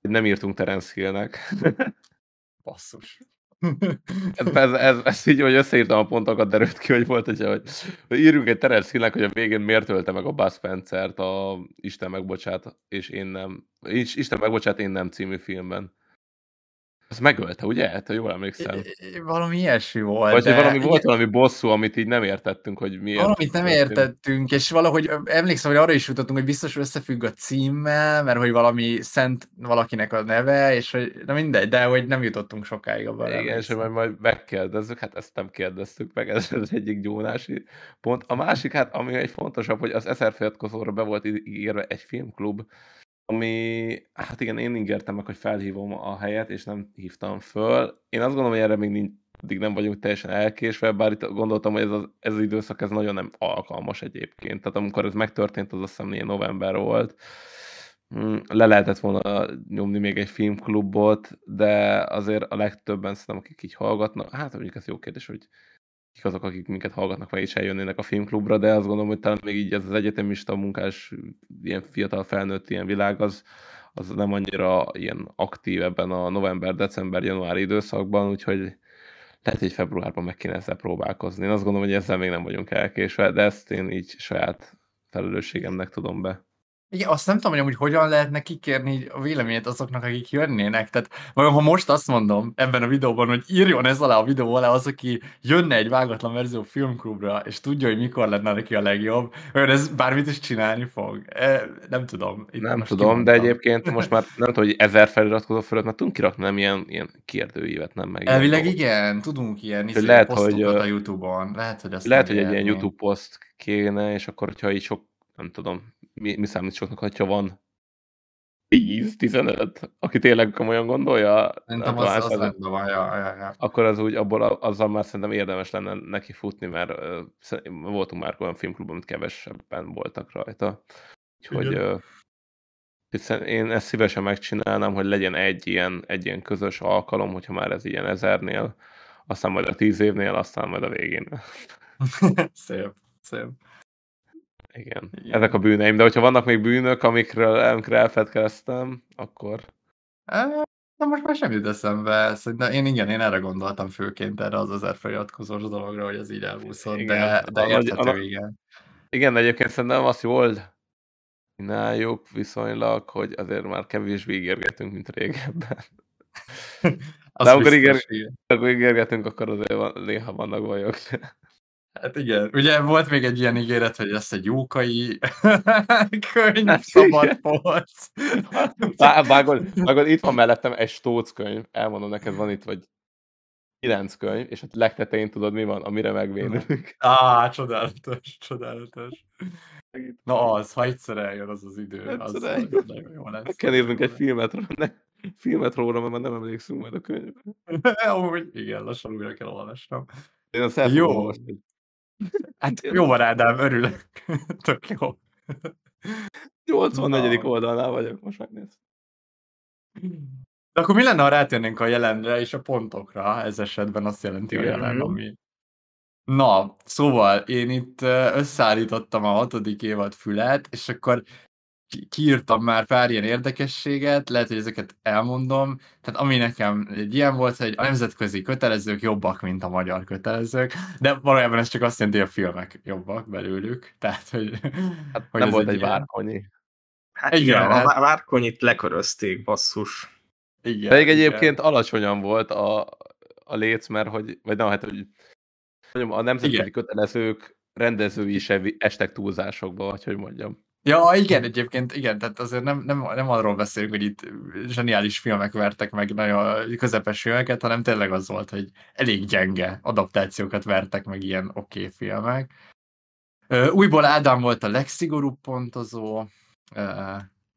nem írtunk Terence Hillnek. Basszus. Ez, ez, ez, így, hogy összeírtam a pontokat, derült ki, hogy volt egy, hogy, hogy írjunk egy Terence Hillnek, hogy a végén miért ölte meg a Buzz Spencer-t a Isten megbocsát, és én nem. Isten megbocsát, én nem című filmben. Az megölte, ugye? Hát, ha jól emlékszem. Valami ilyesmi volt. Vagy de... valami volt valami bosszú, amit így nem értettünk, hogy miért. Valamit nem értettünk, és valahogy emlékszem, hogy arra is jutottunk, hogy biztos összefügg a címmel, mert hogy valami szent valakinek a neve, és hogy na mindegy, de hogy nem jutottunk sokáig abban. Igen, és majd, majd megkérdezzük, hát ezt nem kérdeztük meg, ez az egyik gyónási pont. A másik, hát ami egy fontosabb, hogy az Ezer be volt írva egy filmklub, ami, hát igen, én ígértem meg, hogy felhívom a helyet, és nem hívtam föl. Én azt gondolom, hogy erre még mindig nem vagyunk teljesen elkésve, bár itt gondoltam, hogy ez az, ez az időszak ez nagyon nem alkalmas egyébként. Tehát amikor ez megtörtént, az azt hiszem ilyen november volt. Hmm, le lehetett volna nyomni még egy filmklubot, de azért a legtöbben szerintem, akik így hallgatnak, hát mondjuk ez jó kérdés, hogy kik azok, akik minket hallgatnak, meg is eljönnének a filmklubra, de azt gondolom, hogy talán még így ez az egyetemista munkás, ilyen fiatal felnőtt ilyen világ, az, az nem annyira ilyen aktív ebben a november, december, január időszakban, úgyhogy lehet, hogy februárban meg kéne ezzel próbálkozni. Én azt gondolom, hogy ezzel még nem vagyunk elkésve, de ezt én így saját felelősségemnek tudom be. Igen, azt nem tudom, hogy amúgy hogyan lehetne kikérni a véleményét azoknak, akik jönnének. Tehát vajon, ha most azt mondom ebben a videóban, hogy írjon ez alá a videó alá az, aki jönne egy vágatlan verzió filmklubra, és tudja, hogy mikor lenne neki a legjobb, olyan ez bármit is csinálni fog. E, nem tudom. Itt nem tudom, kimondtam. de egyébként most már nem tudom, hogy ezer feliratkozó fölött már tudunk kirakni nem ilyen, ilyen kérdőívet, nem meg. Elvileg igen, tudunk ilyen izé, lehet, hogy, a Youtube-on. Lehet, hogy, azt lehet, hogy egy ilyen YouTube poszt kéne, és akkor, hogyha így sok nem tudom, mi, mi számít soknak, hogyha van 10-15, aki tényleg komolyan gondolja, Szerintem nem az, az hát- rendben van, ja, ja, ja. akkor az úgy, abból azzal már szerintem érdemes lenne neki futni, mert szer- voltunk már olyan filmklubban, amit kevesebben voltak rajta. Úgyhogy ö, hiszen én ezt szívesen megcsinálnám, hogy legyen egy ilyen, egy ilyen közös alkalom, hogyha már ez ilyen ezernél, aztán majd a tíz évnél, aztán majd a végén. szép, szép. Igen. Igen. Ezek a bűneim, de hogyha vannak még bűnök, amikről amikre elfedkeztem, akkor Na most már sem jut eszembe. Szerintem én igen, én erre gondoltam főként erre az ezer feliratkozós dologra, hogy ez így elhúzott, Igen. de, de A nagy- érthető, a- igen. igen, de egyébként szerintem azt jól csináljuk viszonylag, hogy azért már kevésbé ígérgetünk, mint régebben. De amikor igen. Akkor ígérgetünk, akkor azért van, néha vannak bajok. Hát igen, ugye volt még egy ilyen ígéret, hogy lesz egy jókai könyv, Hát szabad polc. Vágod, vágod, itt van mellettem egy stóc könyv, elmondom neked, van itt vagy kilenc könyv, és a legtetején tudod mi van, amire megvédünk. Á, csodálatos, csodálatos. Na az, ha egyszer eljön az az idő, az Egyszer eljön. nagyon, jó lesz. Meg kell néznünk egy filmet, ne, filmet róla, mert már nem emlékszünk majd a könyvre. Amúgy igen, lassan újra kell olvasnom. Én azt el Jó. olvasni. Hát jó van, Ádám, örülök. Tök jó. 84. Na. oldalnál vagyok, most megnéz. De akkor mi lenne, ha rátérnénk a jelenre és a pontokra? Ez esetben azt jelenti a jelen, ami... Na, szóval én itt összeállítottam a hatodik évad fület, és akkor kiírtam már pár ilyen érdekességet, lehet, hogy ezeket elmondom. Tehát ami nekem egy ilyen volt, hogy a nemzetközi kötelezők jobbak, mint a magyar kötelezők, de valójában ez csak azt jelenti, hogy a filmek jobbak belőlük. Tehát, hogy, Hát hogy nem volt egy ilyen- várkonyi. Hát Igen, igen, hát- a várkonyit lekörözték, basszus. Igen, Pedig igen. egyébként alacsonyan volt a, a léc, mert hogy, vagy nem, hát hogy mondjam, a nemzetközi Igen. kötelezők rendezői se estek túlzásokba, vagy hogy mondjam. Ja, igen, egyébként igen, tehát azért nem, nem, nem arról beszélünk, hogy itt zseniális filmek vertek meg nagyon közepes filmeket, hanem tényleg az volt, hogy elég gyenge adaptációkat vertek meg ilyen oké okay filmek. Újból Ádám volt a legszigorúbb pontozó.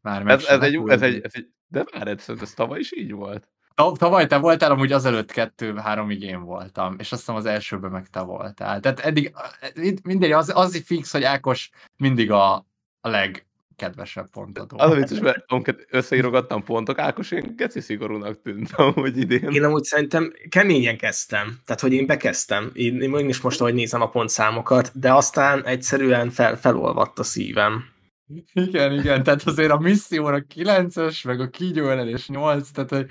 Már Ez, ez, egy, ez, egy, ez egy, de várj, ez, ez tavaly is így volt. Ta- Tavaly te voltál, amúgy azelőtt kettő-háromig én voltam, és azt hiszem az elsőben meg te voltál. Tehát eddig mind- mindegy, az, az fix, hogy Ákos mindig a, a legkedvesebb pontadó. Az vicces, mert amikor összeírogattam pontok, Ákos, én geci szigorúnak tűnt hogy idén. Én amúgy szerintem keményen kezdtem, tehát hogy én bekezdtem, én, én is most, ahogy nézem a pontszámokat, de aztán egyszerűen fel, felolvadt a szívem. Igen, igen, tehát azért a misszióra 9-es, meg a kígyó és 8, tehát hogy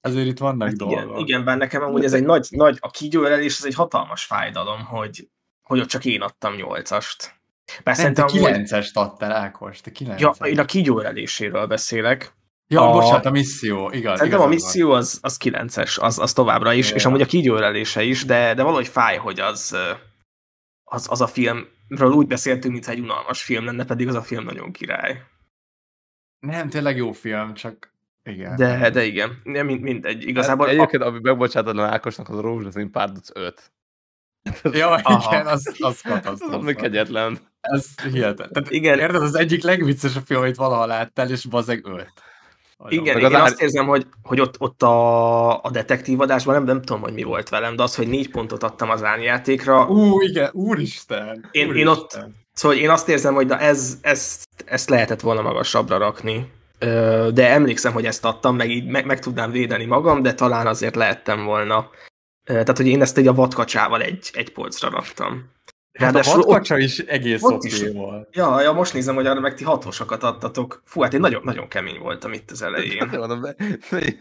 azért itt vannak hát dolgok. Igen, igen, bár nekem amúgy ez egy nagy, nagy a kígyó és ez egy hatalmas fájdalom, hogy, hogy ott csak én adtam 8-ast. Már nem, te a 9-est adtál, Ákos, te 9 Ja, én a kígyó beszélek. Ja, a... bocsánat, a misszió, igaz. Szerintem a misszió az, az 9-es, az, az továbbra is, yeah. és amúgy a kigyőrelése is, de, de valahogy fáj, hogy az, az, az a filmről úgy beszéltünk, mintha egy unalmas film lenne, pedig az a film nagyon király. Nem, tényleg jó film, csak igen. De, de igen, mind, mindegy. Igazából... Hát, egyébként, a... ami megbocsátadlan Ákosnak, az a rózsaszín párduc 5. Ja, igen, az, az katasztrófa. Az kegyetlen. Ez hihetetlen. Tehát, Igen. Érted, az egyik legviccesebb film, amit valaha láttál, és bazeg ölt. Nagyon. igen, én az azt érzem, hogy, hogy ott, ott a, a detektív adásban nem, nem tudom, hogy mi volt velem, de az, hogy négy pontot adtam az árnyátékra, Ú, igen, úristen. Én- én úristen. ott- Szóval én azt érzem, hogy na ez, ezt, ezt lehetett volna magasabbra rakni. De emlékszem, hogy ezt adtam, meg így meg, meg tudnám védeni magam, de talán azért lehettem volna. Tehát, hogy én ezt egy a vadkacsával egy, egy polcra raktam. Hát a Ráadásul ott- vadkacsa is egész ott is- volt. Ja, ja, most nézem, hogy arra meg ti hatosokat adtatok. Fú, hát én nagyon, nagyon kemény voltam itt az Hát elején. mondom,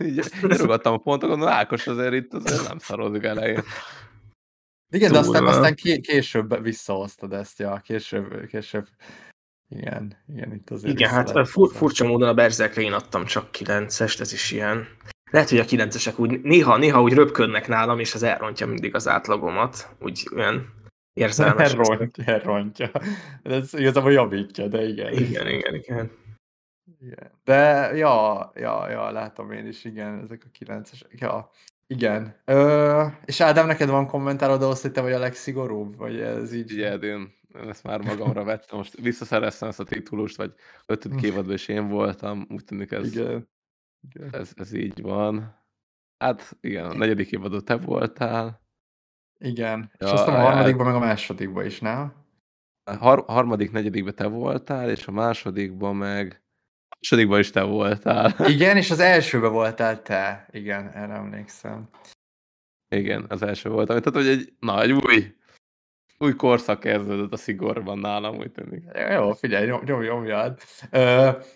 így írogattam a pontokat, mondom, Ákos azért itt azért nem szarozik elején. Igen, de aztán, aztán ké- később visszahoztad ezt, ja, később, később. Igen, igen, itt azért Igen, hát fur, furcsa módon a Berserkre én adtam csak 9-est, ez is ilyen. Lehet, hogy a 9-esek úgy néha, néha úgy röpködnek nálam, és ez elrontja mindig az átlagomat. Úgy olyan érzelmes. Elrontja, elrontja. Ez igazából javítja, de igen. Igen, igen, igen. igen. De, ja, ja, ja, látom én is, igen, ezek a kilencesek. Ja, igen. Ö, és Ádám, neked van kommentárod ahhoz, hogy te vagy a legszigorúbb? Vagy ez így? Ugye, én ezt már magamra vettem. Most visszaszereztem ezt a titulust, vagy ötödik évadban is én voltam, úgy tűnik ez, Igen. Igen. ez, ez így van. Hát igen, a negyedik évadot te voltál. Igen. És Ja, aztán a harmadikban, meg a másodikban is, nem? A har- harmadik, negyedikben te voltál, és a másodikban meg... A másodikban is te voltál. Igen, és az elsőben voltál te. Igen, erre emlékszem. Igen, az első volt. Tehát, hogy egy nagy új, új korszak kezdődött a szigorban nálam, úgy tűnik. Jó, figyelj, nyom, nyom, nyomjad.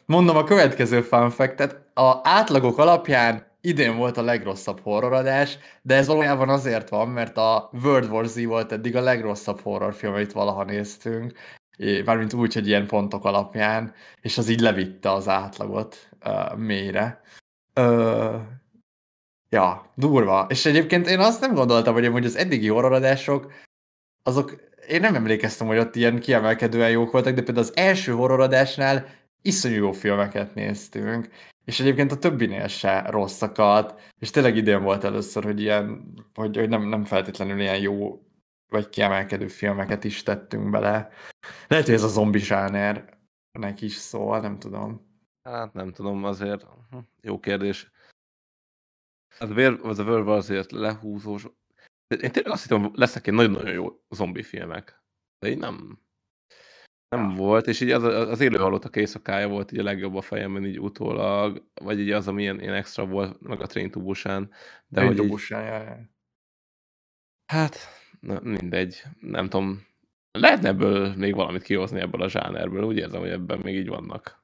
Mondom a következő fun fact A átlagok alapján idén volt a legrosszabb horroradás, de ez valójában azért van, mert a World War Z volt eddig a legrosszabb horrorfilm, amit valaha néztünk. Mármint úgy, hogy ilyen pontok alapján, és az így levitte az átlagot uh, mélyre. Ö, ja, durva. És egyébként én azt nem gondoltam, hogy az eddigi horroradások, azok, én nem emlékeztem, hogy ott ilyen kiemelkedően jók voltak, de például az első horroradásnál iszonyú jó filmeket néztünk, és egyébként a többinél se rosszakat, és tényleg idén volt először, hogy ilyen, hogy, hogy nem, nem feltétlenül ilyen jó vagy kiemelkedő filmeket is tettünk bele. Lehet, hogy ez a zombi zsánernek is szól, nem tudom. Hát nem tudom, azért jó kérdés. Az, a Verve azért lehúzós. Én tényleg azt hittem, lesznek egy nagyon-nagyon jó zombi filmek. De így nem, nem volt, és így az, az élő halottak éjszakája volt így a legjobb a fejemben így utólag, vagy így az, ami ilyen, ilyen extra volt, meg a Train to Busan, de hogy így, Dobusán, jaj, jaj. hát na, mindegy, nem tudom, lehetne ebből még valamit kihozni ebből a zsánerből, úgy érzem, hogy ebben még így vannak.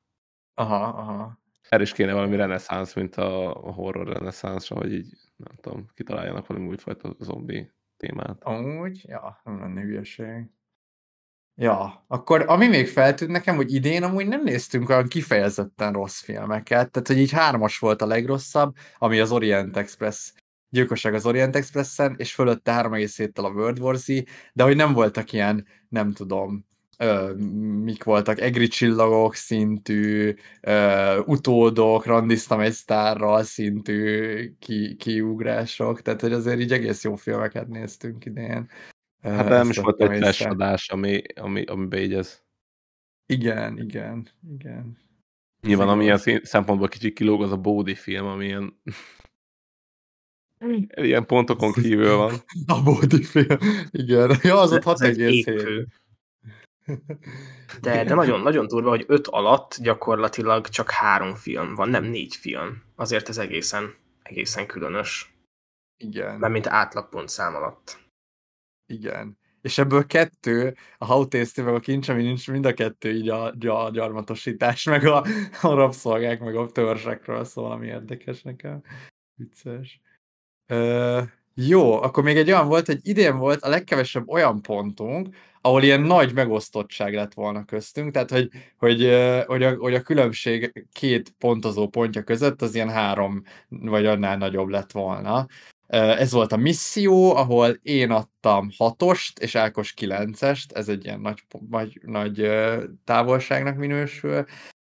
Aha, aha. Erre is kéne valami reneszánsz, mint a a horror reneszánszra, hogy így, nem tudom, kitaláljanak valami újfajta zombi témát. Amúgy, ja, nem lenne hülyeség. Ja, akkor ami még feltűnt nekem, hogy idén amúgy nem néztünk olyan kifejezetten rossz filmeket, tehát hogy így hármas volt a legrosszabb, ami az Orient Express, gyilkosság az Orient Expressen, és fölötte 3,7-tel a World War Z, de hogy nem voltak ilyen, nem tudom, ö, mik voltak, egri csillagok szintű, ö, utódok, randiztam egy sztárral szintű ki, kiugrások, tehát hogy azért így egész jó filmeket néztünk idén. Hát nem is volt egy adás, ami, ami, amiben így ez. Igen, igen, igen. Nyilván, ami ilyen szempontból kicsit kilóg, az a Bódi film, ami ilyen, ilyen pontokon kívül van. A Bódi film. Igen. Ja, az ott Ez egy 6,7. épő. De, de nagyon, nagyon durva, hogy öt alatt gyakorlatilag csak három film van, nem négy film. Azért ez egészen, egészen különös. Igen, Nem mint átlagpontszám alatt. Igen. És ebből kettő, a hautészti meg a kincs, ami nincs, mind a kettő így a, a gyarmatosítás, meg a, a rabszolgák, meg a törzsekről szól, ami érdekes nekem. Vicces. Ö, jó, akkor még egy olyan volt, hogy idén volt a legkevesebb olyan pontunk, ahol ilyen nagy megosztottság lett volna köztünk, tehát hogy, hogy, hogy, a, hogy a különbség két pontozó pontja között az ilyen három vagy annál nagyobb lett volna. Ez volt a misszió, ahol én adtam hatost, és Ákos kilencest, ez egy ilyen nagy, nagy, nagy távolságnak minősül.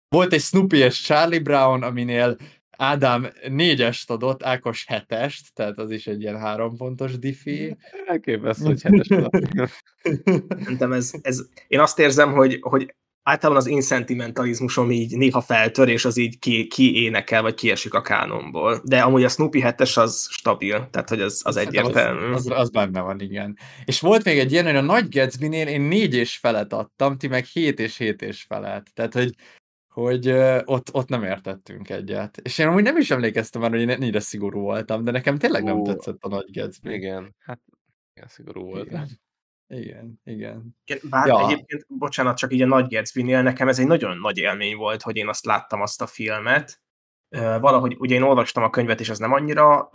Volt egy Snoopy és Charlie Brown, aminél Ádám négyest adott, Ákos hetest, tehát az is egy ilyen három pontos diffi. Elképesztő, hogy hetes. Szerintem ez, ez, én azt érzem, hogy, hogy általában az én szentimentalizmusom így néha feltör, és az így ki, ki énekel, vagy kiesik a kánonból. De amúgy a Snoopy 7-es az stabil, tehát hogy az, az egyértelmű. Az, az, az benne van, igen. És volt még egy ilyen, hogy a Nagy Gatsby-nél én négy és felet adtam, ti meg hét és hét és felet. Tehát, hogy, hogy ott, ott nem értettünk egyet. És én amúgy nem is emlékeztem már, hogy én ennyire szigorú voltam, de nekem tényleg nem Ó, tetszett a Nagy Gatsby. Igen, hát igen, szigorú volt. Igen. Igen, igen. Bár Ja. egyébként, bocsánat, csak így a Nagy Gatsby-nél nekem ez egy nagyon nagy élmény volt, hogy én azt láttam azt a filmet. Valahogy, ugye én olvastam a könyvet, és az nem annyira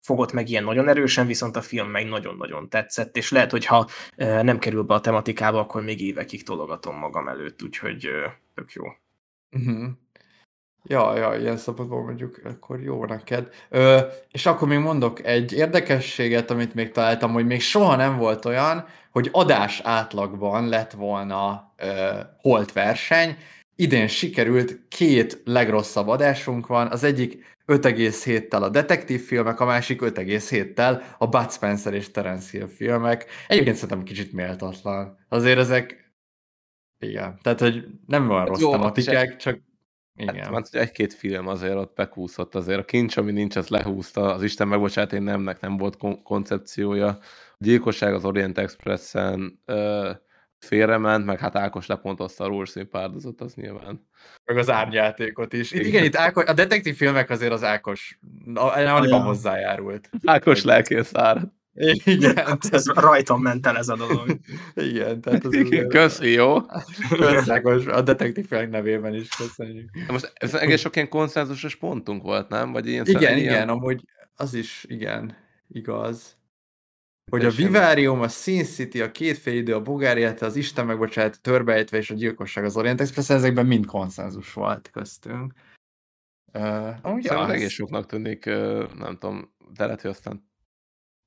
fogott meg ilyen nagyon erősen, viszont a film meg nagyon-nagyon tetszett, és lehet, hogyha ö, nem kerül be a tematikába, akkor még évekig tologatom magam előtt, úgyhogy tök jó. Uh-huh. Ja, ja, ilyen szempontból mondjuk akkor jó neked. Ö, és akkor még mondok egy érdekességet, amit még találtam, hogy még soha nem volt olyan, hogy adás átlagban lett volna ö, holt verseny, idén sikerült, két legrosszabb adásunk van, az egyik 5,7-tel a detektív filmek, a másik 5,7-tel a Bud Spencer és Terence Hill filmek. Egyébként szerintem kicsit méltatlan. Azért ezek, igen, tehát hogy nem olyan rossz jó, tematikák, csak igen. hát egy-két film azért ott bekúszott, azért a kincs, ami nincs, az lehúzta, az Isten megbocsát, én nemnek nem volt kon- koncepciója. A gyilkosság az Orient Expressen ö, félrement, meg hát Ákos lepontozta a rózsaszín párdozott, az nyilván. Meg az árnyátékot is. Itt, Igen. igen, itt Ákos, a detektív filmek azért az Ákos annyiban hozzájárult. Ákos lelkész árat. Igen, Ez rajtam ment el ez a dolog. igen, tehát az Igen, Köszi, jó? Köszönjük, a detektív filmek nevében is köszönjük. De Most ez egész sok ilyen konszenzusos pontunk volt, nem? Vagy ilyen Igen, ilyen- igen, amúgy az is, igen, igaz. Hogy a Vivarium, a Sin City, a két félidő, a Bulgáriát, az Isten megbocsát, Törbejtve és a Gyilkosság az Orient Express, ezekben mind konszenzus volt köztünk. Uh, amúgy az, egész soknak tűnik, ö, nem tudom, de lehet, hogy aztán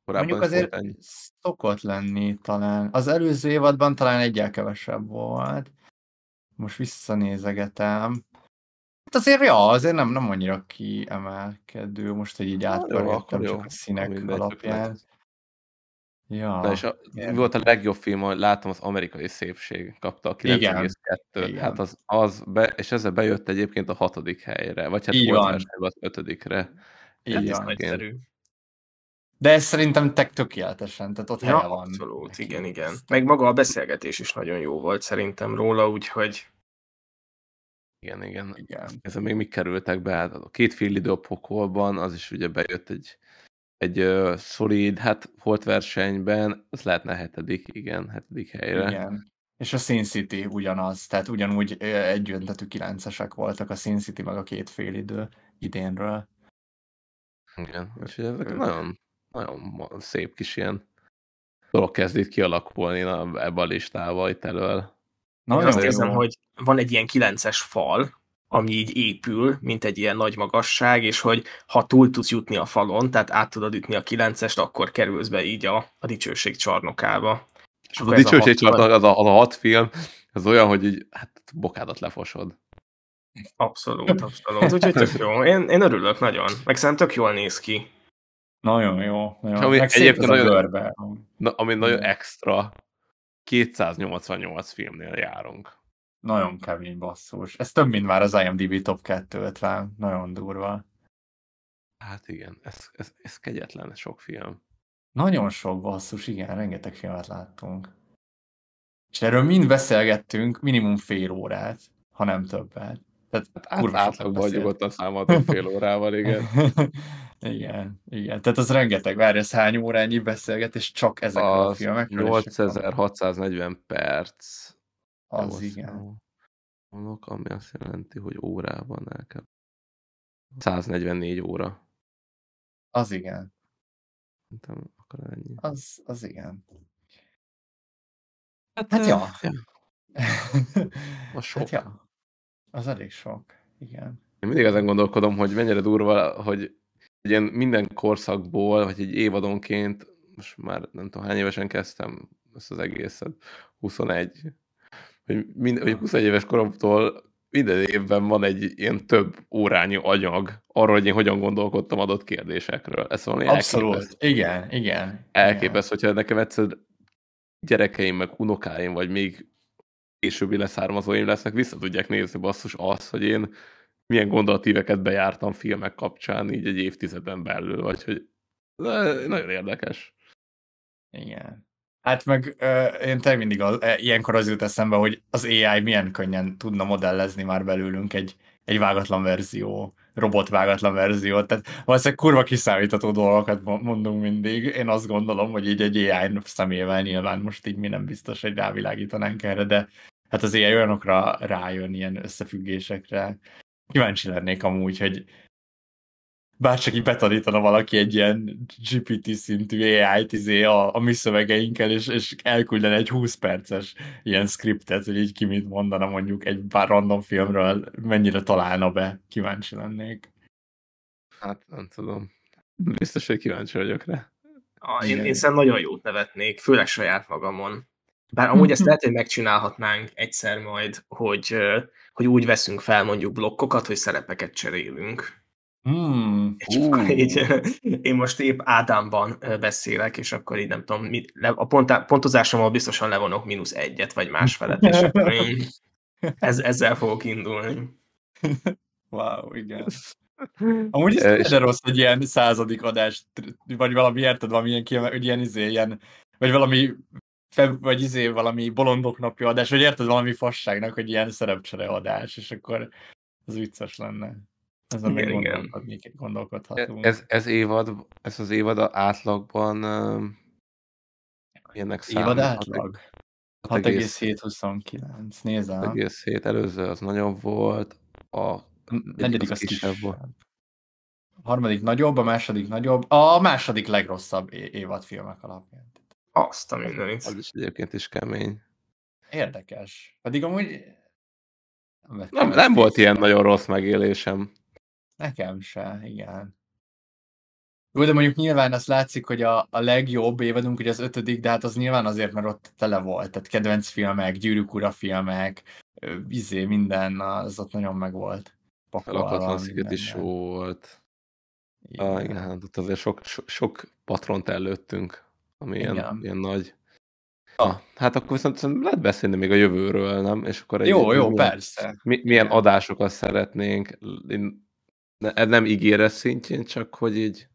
korábban mondjuk azért ennyi. szokott lenni talán. Az előző évadban talán egyel kevesebb volt. Most visszanézegetem. Hát azért, ja, azért nem, nem annyira kiemelkedő, most, hogy így átpörgettem jó. csak a színek Mindegy, csak alapján. Ja, Na és a, igen. mi volt a legjobb film, hogy láttam, az amerikai szépség kapta a Igen. 9,2-t. Igen. Hát az, az be, és ezzel bejött egyébként a hatodik helyre, vagy hát volt az ötödikre. van. Egyébként. nagyszerű. De ez szerintem tek tökéletesen, tehát ott Ja, helye van. abszolút, neki. igen, igen. Meg maga a beszélgetés is nagyon jó volt szerintem róla, úgyhogy Igen, igen. Igen. Ezzel még mik kerültek be? Hát a két fél idő a pokolban, az is ugye bejött egy, egy uh, szolid, hát volt versenyben, az lehetne hetedik, igen, hetedik helyre. Igen. És a Sin City ugyanaz, tehát ugyanúgy egyöntetű kilencesek voltak a Sin City meg a két félidő idénről. Igen, úgyhogy ezek nagyon, nagyon szép kis ilyen dolog kezd itt kialakulni na, ebbe a listába itt elől. Én Nagyon azt érzem, hogy van egy ilyen kilences fal, ami így épül, mint egy ilyen nagy magasság, és hogy ha túl tudsz jutni a falon, tehát át tudod ütni a kilencest, akkor kerülsz be így a, a dicsőség csarnokába. És Az akkor a ez dicsőség csarnok, az a, az a hat film, az olyan, hogy így, hát bokádat lefosod. Abszolút, abszolút. Úgyhogy tök jó. Én, én örülök nagyon. Meg szerintem tök jól néz ki. Nagyon jó. Nagyon. Ami Meg egyébként a nagyon- görbe. Na, ami nagyon Igen. extra, 288 filmnél járunk. Nagyon kemény basszus. Ez több, mint már az IMDb top 250. Nagyon durva. Hát igen, ez, ez, ez kegyetlen sok film. Nagyon sok basszus, igen, rengeteg filmet láttunk. És erről mind beszélgettünk minimum fél órát, ha nem többet. Tehát Hát kurva átlagban beszélt. nyugodtan számoltunk fél órával, igen. igen, igen. Tehát az rengeteg, várj, ez hány órányi beszélgetés csak ezekről a Az filmekről. és akkor 8640 perc. Az Jó, igen. Mondok, ami azt jelenti, hogy órában el kell. 144 óra. Az igen. Szerintem akkor ennyi. Az, az igen. Hát, Hát ja. ja. Az sok. Hát ja. Az elég sok. Igen. Én mindig ezen gondolkodom, hogy mennyire durva, hogy egy ilyen minden korszakból, vagy egy évadonként, most már nem tudom hány évesen kezdtem ezt az egészet, 21, hogy, mind, hogy 21 éves koromtól minden évben van egy ilyen több órányi anyag arról, hogy én hogyan gondolkodtam adott kérdésekről. Ez valami Abszolút. elképesztő. Igen, igen. Elképesztő, hogyha nekem egyszer gyerekeim, meg unokáim, vagy még későbbi leszármazóim lesznek, vissza tudják nézni basszus az, hogy én milyen gondolatíveket bejártam filmek kapcsán így egy évtizeden belül, vagy hogy nagyon érdekes. Igen. Hát meg ö, én tényleg mindig az, e, ilyenkor az jut eszembe, hogy az AI milyen könnyen tudna modellezni már belőlünk egy, egy vágatlan verzió, robotvágatlan verziót. Tehát valószínűleg kurva kiszámítható dolgokat mo- mondunk mindig. Én azt gondolom, hogy így egy AI szemével nyilván most így mi nem biztos, hogy rávilágítanánk erre, de hát az AI olyanokra rájön ilyen összefüggésekre. Kíváncsi lennék amúgy, hogy bárcsak így betanítana valaki egy ilyen GPT szintű AI-t izé a, a mi szövegeinkkel, és, és elküldene egy 20 perces ilyen skriptet, hogy így ki mit mondana mondjuk egy pár random filmről, mennyire találna be, kíváncsi lennék. Hát nem tudom. Biztos, hogy kíváncsi vagyok rá. Ah, én, én szerintem nagyon jót nevetnék, főleg saját magamon. Bár amúgy ezt lehet, hogy megcsinálhatnánk egyszer majd, hogy, hogy úgy veszünk fel mondjuk blokkokat, hogy szerepeket cserélünk. Hmm. És akkor így, én most épp Ádámban beszélek, és akkor így nem tudom, mit, le- a pontá, pontozásommal biztosan levonok mínusz egyet, vagy másfelet, és akkor én ez, ezzel fogok indulni. Wow, igen. Amúgy ez és- rossz, hogy ilyen századik adást, vagy valami, érted, valami ilyen, hogy ilyen izé, ilyen, vagy valami feb, vagy izé, valami bolondok napja adás, vagy érted, valami fasságnak, hogy ilyen szerepcsere adás, és akkor az vicces lenne. Ezen még Igen, gondolkodhatunk. Ez, ez évad, ez az évad a átlagban um, ilyenek Évad számít? átlag? 6,7. 6,729, nézem. 6,7, előző az nagyon volt, a Negyedik az az kisebb kisebb. volt. A harmadik nagyobb, a második nagyobb, a második legrosszabb é- évadfilmek alapján. Azt a mindenit. az is egyébként is kemény. Érdekes. Pedig amúgy... Nem, ezt nem volt ilyen nagyon rossz megélésem. Nekem se, igen. Jó, de mondjuk nyilván az látszik, hogy a, a legjobb évadunk ugye az ötödik, de hát az nyilván azért, mert ott tele volt. Tehát kedvenc filmek, gyűrűk ura filmek, izé, minden, az ott nagyon meg volt. Lakatlan sziget is jó volt. Ah, igen, hát ott azért sok, sok, sok patront előttünk, ami ilyen, Igen. ilyen nagy. Ah, hát akkor viszont lehet beszélni még a jövőről, nem? És akkor egy, Jó, jó, milyen, persze. mi, milyen adásokat szeretnénk. Ez nem ígéret szintjén, csak hogy így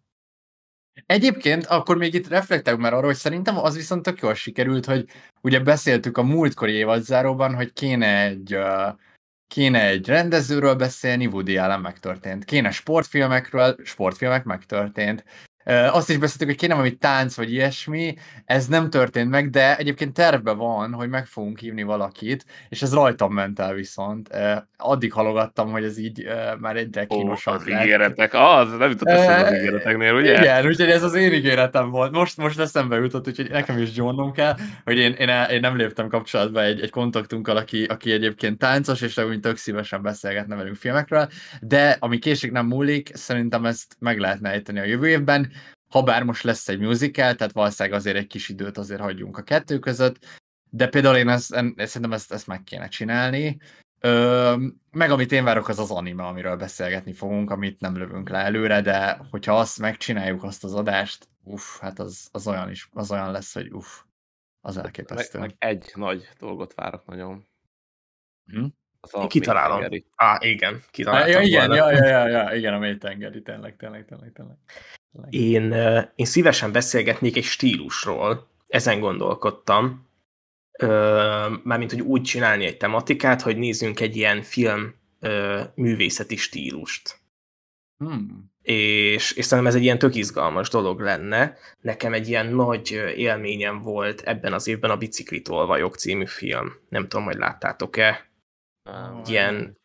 Egyébként akkor még itt reflektálunk már arra, hogy szerintem az viszont tök jól sikerült, hogy ugye beszéltük a múltkori évadzáróban, hogy kéne egy, uh, kéne egy rendezőről beszélni, Woody Allen megtörtént. Kéne sportfilmekről, sportfilmek megtörtént. Azt is beszéltük, hogy kéne valami tánc vagy ilyesmi, ez nem történt meg, de egyébként tervben van, hogy meg fogunk hívni valakit, és ez rajtam ment el viszont. Addig halogattam, hogy ez így már egyre ó, kínosabb az lett. ígéretek, az, nem jutott eszembe az ígéreteknél, ugye? Igen, úgyhogy ez az én ígéretem volt. Most, most eszembe jutott, úgyhogy nekem is gyónnom kell, hogy én, én, én nem léptem kapcsolatba egy, egy kontaktunkkal, aki, aki egyébként táncos, és úgy tök szívesen beszélgetne velünk filmekről, de ami késik nem múlik, szerintem ezt meg lehetne ejteni a jövő évben, ha bár most lesz egy musical, tehát valószínűleg azért egy kis időt azért hagyjunk a kettő között, de például én ezt, szerintem ezt, ezt meg kéne csinálni. Ö, meg amit én várok, az az anime, amiről beszélgetni fogunk, amit nem lövünk le előre, de hogyha azt megcsináljuk, azt az adást, uff, hát az, az olyan is, az olyan lesz, hogy uff, az Meg, elképesztő. meg egy nagy dolgot várok nagyon. Hm? Az a kitalálom. mélytengeri. Á, igen, kitaláltam Ja, igen, ja, ja, ja, ja, igen, a mélytengeri, tényleg, tényleg, tényleg, tényleg. Én, én szívesen beszélgetnék egy stílusról, ezen gondolkodtam. Mármint, hogy úgy csinálni egy tematikát, hogy nézzünk egy ilyen film művészeti stílust. Hmm. És, és szerintem ez egy ilyen tök izgalmas dolog lenne. Nekem egy ilyen nagy élményem volt ebben az évben a Biciklitolvajok című film. Nem tudom, hogy láttátok-e. Nem. Ilyen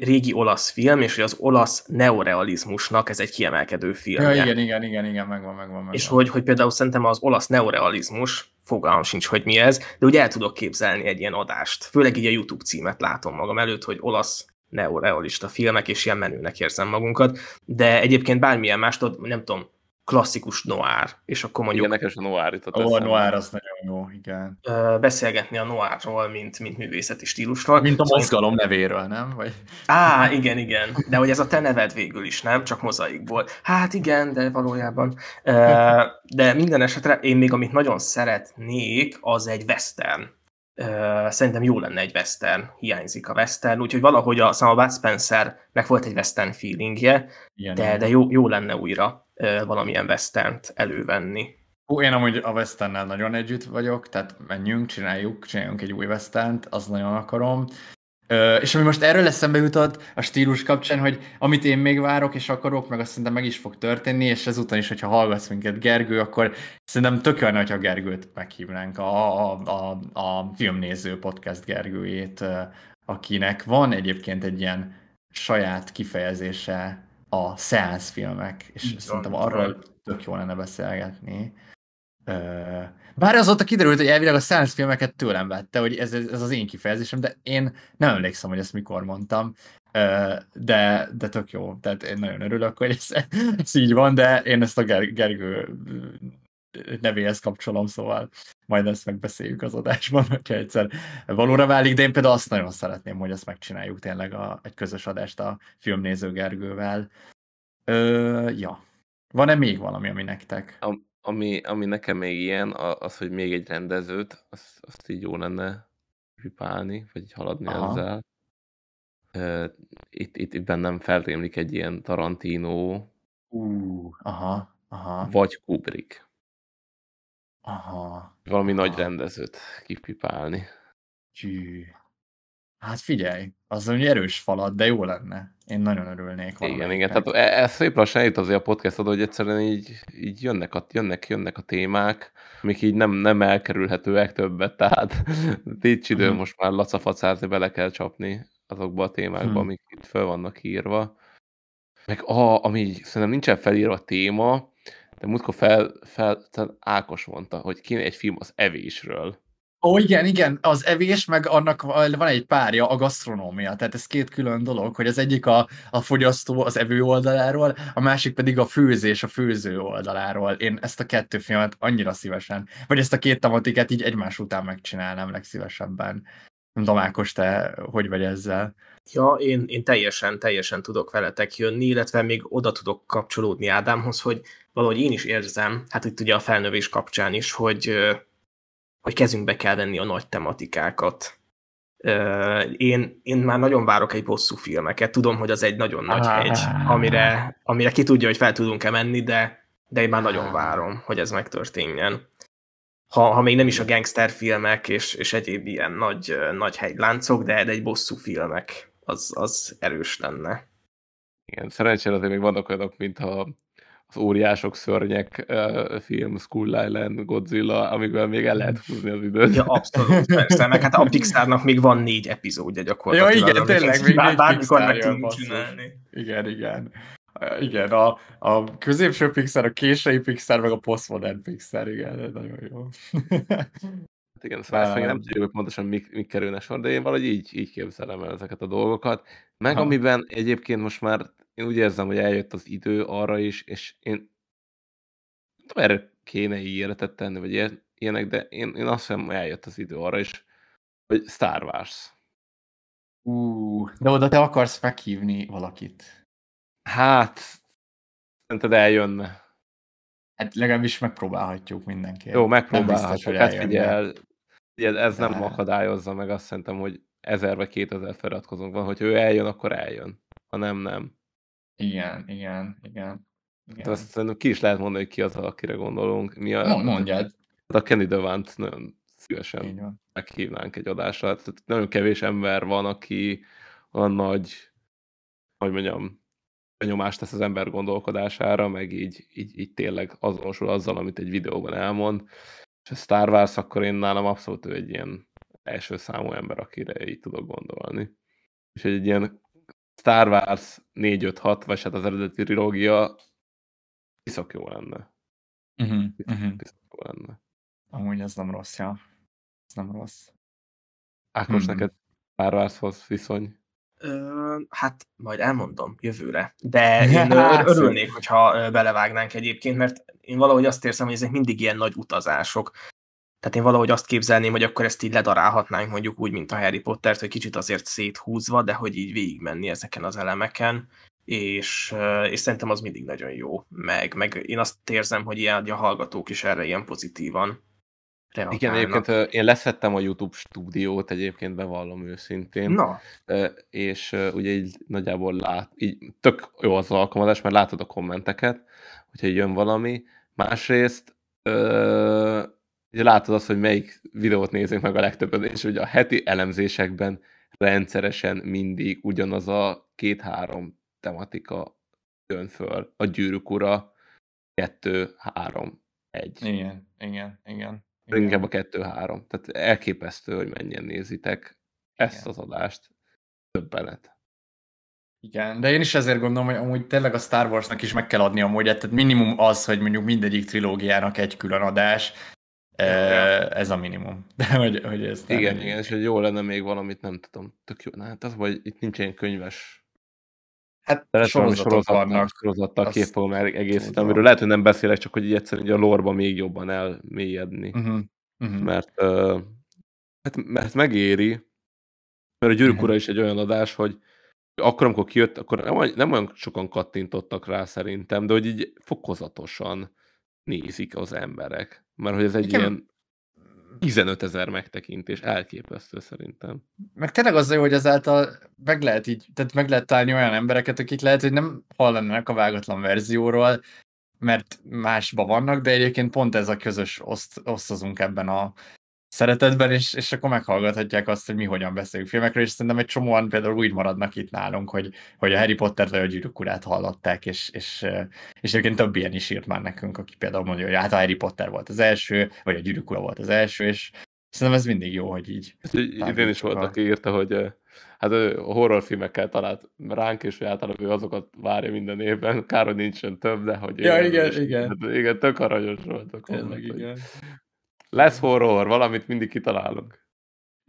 régi olasz film, és hogy az olasz neorealizmusnak ez egy kiemelkedő film. Ja, igen, igen, igen, igen, megvan, megvan, megvan. És hogy, hogy például szerintem az olasz neorealizmus, fogalmam sincs, hogy mi ez, de úgy el tudok képzelni egy ilyen adást. Főleg így a YouTube címet látom magam előtt, hogy olasz neorealista filmek, és ilyen menőnek érzem magunkat. De egyébként bármilyen más, nem tudom, klasszikus noir, és akkor mondjuk Igen, nekem is a noir jutott Ó, a noir az nagyon jó, igen. beszélgetni a noirról, mint, mint művészeti stílusról. Mint a Szóval- mozgalom nevéről, nem? Vagy... Á, igen, igen. De hogy ez a te neved végül is, nem? Csak mozaikból. Hát igen, de valójában. De minden esetre én még amit nagyon szeretnék, az egy western. Szerintem jó lenne egy western. Hiányzik a western, úgyhogy valahogy a, a Bud Spencernek volt egy western feelingje, Igen, de, igen. de jó, jó lenne újra valamilyen westernt elővenni. Hú, én amúgy a Westernnel nagyon együtt vagyok, tehát menjünk, csináljuk, csináljunk egy új Westernt, azt nagyon akarom. Ö, és ami most erről eszembe jutott a stílus kapcsán, hogy amit én még várok és akarok, meg azt szerintem meg is fog történni, és ezúton is, hogyha hallgatsz minket Gergő, akkor szerintem tök jó hogyha Gergőt meghívnánk, a, a, a, a filmnéző podcast Gergőjét, akinek van egyébként egy ilyen saját kifejezése a szeánsz filmek, és van, szerintem így arról van. tök jó lenne beszélgetni. Bár azóta kiderült, hogy elvileg a science filmeket tőlem vette, hogy ez, ez az én kifejezésem, de én nem emlékszem, hogy ezt mikor mondtam. De, de tök jó, tehát én nagyon örülök, hogy ez, ez így van, de én ezt a Ger- Gergő nevéhez kapcsolom, szóval majd ezt megbeszéljük az adásban, hogyha egyszer valóra válik, de én például azt nagyon szeretném, hogy ezt megcsináljuk tényleg a, egy közös adást a filmnéző Gergővel. Ö, ja. Van-e még valami, ami nektek? A, ami, ami nekem még ilyen, az, hogy még egy rendezőt, azt, azt így jó lenne pipálni, vagy haladni Aha. ezzel. Itt, itt, itt bennem felrémlik egy ilyen Tarantino, uh, aha, aha. vagy Kubrick. Aha. Valami aha. nagy rendezőt kipipálni. Csű. Hát figyelj, az egy erős falat, de jó lenne. Én nagyon örülnék. Igen, igen, tehát e, ez szép lassan eljut azért a podcast hogy egyszerűen így, így jönnek, a, jönnek, jönnek a témák, amik így nem, nem elkerülhetőek többet, tehát nincs idő hmm. most már lacafacázni, bele kell csapni azokba a témákba, hmm. amik itt fel vannak írva. Meg a, ami így, szerintem nincsen felírva téma, de múltkor fel, fel Ákos mondta, hogy kéne egy film az evésről. Ó, igen, igen, az evés, meg annak van egy párja, a gasztronómia, tehát ez két külön dolog, hogy az egyik a, a fogyasztó az evő oldaláról, a másik pedig a főzés a főző oldaláról. Én ezt a kettő filmet annyira szívesen, vagy ezt a két tematikát így egymás után megcsinálnám legszívesebben. Nem tudom, Ákos, te hogy vagy ezzel? Ja, én, én teljesen, teljesen tudok veletek jönni, illetve még oda tudok kapcsolódni Ádámhoz, hogy valahogy én is érzem, hát itt ugye a felnövés kapcsán is, hogy hogy kezünkbe kell venni a nagy tematikákat. Én, én már nagyon várok egy bosszú filmeket. Tudom, hogy az egy nagyon nagy ah. hegy, amire, amire ki tudja, hogy fel tudunk-e menni, de, de én már nagyon várom, hogy ez megtörténjen. Ha, ha még nem is a gangster filmek és, és egyéb ilyen nagy, nagy hegyláncok, de, de egy bosszú filmek, az, az erős lenne. Igen, szerencsére azért még vannak olyanok, mint a az óriások szörnyek uh, film, Skull Island, Godzilla, amikben még el lehet húzni az időt. Ja, abszolút, persze, meg hát a Pixarnak még van négy epizódja gyakorlatilag. Ja, igen, tényleg, még négy bármikor meg tudunk csinálni. Igen, igen. Igen, a, a középső Pixar, a késői Pixar, meg a postmodern Pixar, igen, ez nagyon jó. Hát igen, szóval ezt még nem tudjuk, hogy pontosan mik, mik kerülne sor, de én valahogy így, így képzelem el ezeket a dolgokat. Meg ha. amiben egyébként most már én úgy érzem, hogy eljött az idő arra is, és én tudom, erre kéne ígéretet tenni, vagy ilyenek, de én, én azt hiszem, hogy eljött az idő arra is, hogy Star Wars. Uh, de oda te akarsz meghívni valakit. Hát, szerinted eljönne. Hát legalábbis megpróbálhatjuk mindenki. Jó, megpróbálhatjuk. Hát figyel, figyel, ez de... nem akadályozza meg azt szerintem, hogy ezer vagy kétezer feliratkozónk van, hogy ő eljön, akkor eljön. Ha nem, nem. Igen, igen, igen. igen. De azt szerintem ki is lehet mondani, hogy ki az, akire gondolunk. Mi a, Mondjad. A Kenny Devant nagyon szívesen meghívnánk egy adásra. Tehát nagyon kevés ember van, aki olyan nagy, hogy mondjam, benyomást tesz az ember gondolkodására, meg így, így, így tényleg azonosul azzal, amit egy videóban elmond. És a Star Wars, akkor én nálam abszolút ő egy ilyen első számú ember, akire így tudok gondolni. És egy ilyen Star Wars 4-5-6, vagy hát az eredeti trilógia piszok jó lenne. Uh-huh, uh-huh. Piszok jó lenne. Amúgy ez nem rossz, ja. Ez nem rossz. Ákos, uh-huh. neked Star Warshoz viszony? Ö, hát majd elmondom jövőre. De én örülnék, hogyha belevágnánk egyébként, mert én valahogy azt érzem, hogy ezek mindig ilyen nagy utazások. Tehát én valahogy azt képzelném, hogy akkor ezt így ledarálhatnánk mondjuk úgy, mint a Harry Pottert, hogy kicsit azért széthúzva, de hogy így végigmenni ezeken az elemeken, és, és szerintem az mindig nagyon jó. Meg, meg én azt érzem, hogy ilyen, a hallgatók is erre ilyen pozitívan reagálnak. Igen, egyébként én leszettem a YouTube stúdiót, egyébként bevallom őszintén. Na. És ugye így nagyjából lát, így tök jó az alkalmazás, mert látod a kommenteket, hogyha jön valami. Másrészt ugye látod azt, hogy melyik videót nézünk meg a legtöbben, és ugye a heti elemzésekben rendszeresen mindig ugyanaz a két-három tematika jön föl. A gyűrűk ura, kettő, három, egy. Igen, igen, igen. Igen. Inkább a kettő-három. Tehát elképesztő, hogy mennyien nézitek igen. ezt az adást. Többenet. Igen, de én is ezért gondolom, hogy amúgy tényleg a Star Warsnak is meg kell adni amúgy, tehát minimum az, hogy mondjuk mindegyik trilógiának egy külön adás, ez a minimum. De hogy, hogy ez igen, igen, és hogy jó lenne még valamit, nem tudom, tök jó. Hát az, hogy itt nincs ilyen könyves Hát Szeretem, sorozatok sorozattal, vannak. sorozattal egészíteni, tudom. amiről lehet, hogy nem beszélek, csak hogy így egyszerűen így a lorba még jobban elmélyedni. Uh-huh. Uh-huh. Mert, uh, hát, mert megéri, mert a Gyűrűk Ura is egy olyan adás, hogy akkor, amikor kijött, akkor nem, nem olyan sokan kattintottak rá szerintem, de hogy így fokozatosan nézik az emberek. Mert hogy ez egy Igen. ilyen 15 ezer megtekintés, elképesztő szerintem. Meg tényleg az jó, hogy ezáltal meg lehet így, tehát meg lehet találni olyan embereket, akik lehet, hogy nem hallanak a vágatlan verzióról, mert másba vannak, de egyébként pont ez a közös oszt, osztozunk ebben a szeretetben, és, és akkor meghallgathatják azt, hogy mi hogyan beszélünk filmekről, és szerintem egy csomóan például úgy maradnak itt nálunk, hogy, hogy a Harry Potter vagy a Gyűrűk Urát hallották, és, és, eh, és egyébként több ilyen is írt már nekünk, aki például mondja, hogy hát a Harry Potter volt az első, vagy a Gyűrűk Ura volt az első, és szerintem ez mindig jó, hogy így Idén is Tágítsuk volt, aki írta, hogy ö, hát ő a horrorfilmekkel talált ránk, és hogy általában ő azokat várja minden évben. Kár, hogy nincsen több, de hogy Ja, igen, igen. Hát, igen, tök aranyos volt a Tényleg, igen. Lesz horror, valamit mindig kitalálunk.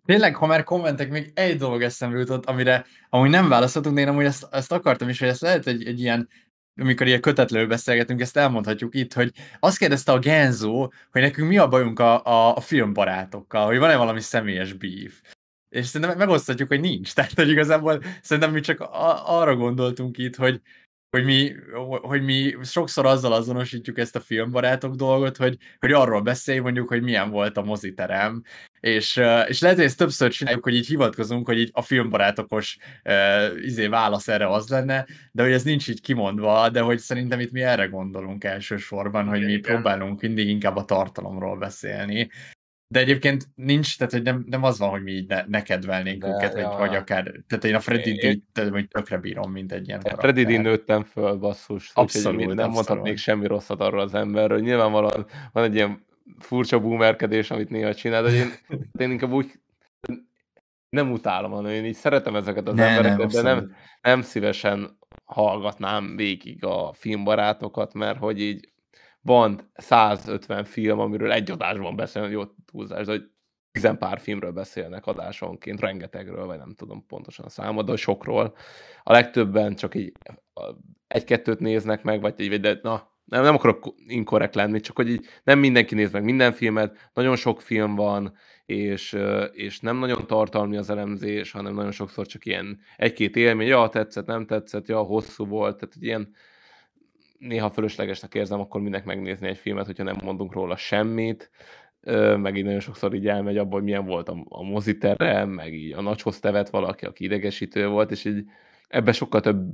Tényleg, ha már kommentek, még egy dolog eszembe jutott, amire amúgy nem válaszoltunk, de én amúgy ezt, ezt akartam is, hogy ezt lehet egy, egy ilyen, amikor ilyen kötetlenül beszélgetünk, ezt elmondhatjuk itt, hogy azt kérdezte a Genzo, hogy nekünk mi a bajunk a, a, a filmbarátokkal, hogy van-e valami személyes beef. És szerintem megosztatjuk, hogy nincs. Tehát, hogy igazából szerintem mi csak a, arra gondoltunk itt, hogy, hogy mi, hogy mi sokszor azzal azonosítjuk ezt a filmbarátok dolgot, hogy, hogy arról beszélj mondjuk, hogy milyen volt a moziterem, és, és lehet, hogy ezt többször csináljuk, hogy így hivatkozunk, hogy így a filmbarátokos uh, izé válasz erre az lenne, de hogy ez nincs így kimondva, de hogy szerintem itt mi erre gondolunk elsősorban, hogy mi Igen. próbálunk mindig inkább a tartalomról beszélni. De egyébként nincs, tehát hogy nem, nem az van, hogy mi így ne, ne kedvelnénk De, őket, vagy, ja. vagy akár, tehát én a Freddy Én- D-t tökre bírom, mint egy ilyen karakter. Freddy D nőttem föl, basszus. Abszolút, úgyhogy nem abszolút. mondhatnék semmi rosszat arról az emberről. Nyilvánvalóan van egy ilyen furcsa boomerkedés, amit néha csinál, de én, én inkább úgy nem utálom, hanem én így szeretem ezeket az Ne, embereket, nem, de nem, nem szívesen hallgatnám végig a filmbarátokat, mert hogy így van 150 film, amiről egy adásban beszélnek, jó túlzás, de hogy tizenpár filmről beszélnek adásonként, rengetegről, vagy nem tudom pontosan a számot, de sokról. A legtöbben csak így egy-kettőt néznek meg, vagy így, de na, nem, nem akarok inkorrekt lenni, csak hogy így nem mindenki néz meg minden filmet, nagyon sok film van, és, és nem nagyon tartalmi az elemzés, hanem nagyon sokszor csak ilyen egy-két élmény, ja, tetszett, nem tetszett, ja, hosszú volt, tehát ilyen néha fölöslegesnek érzem akkor minek megnézni egy filmet, hogyha nem mondunk róla semmit, meg így nagyon sokszor így elmegy abba, hogy milyen volt a, a moziterem, meg így a nagyhoz tevet valaki, aki idegesítő volt, és így ebbe sokkal több,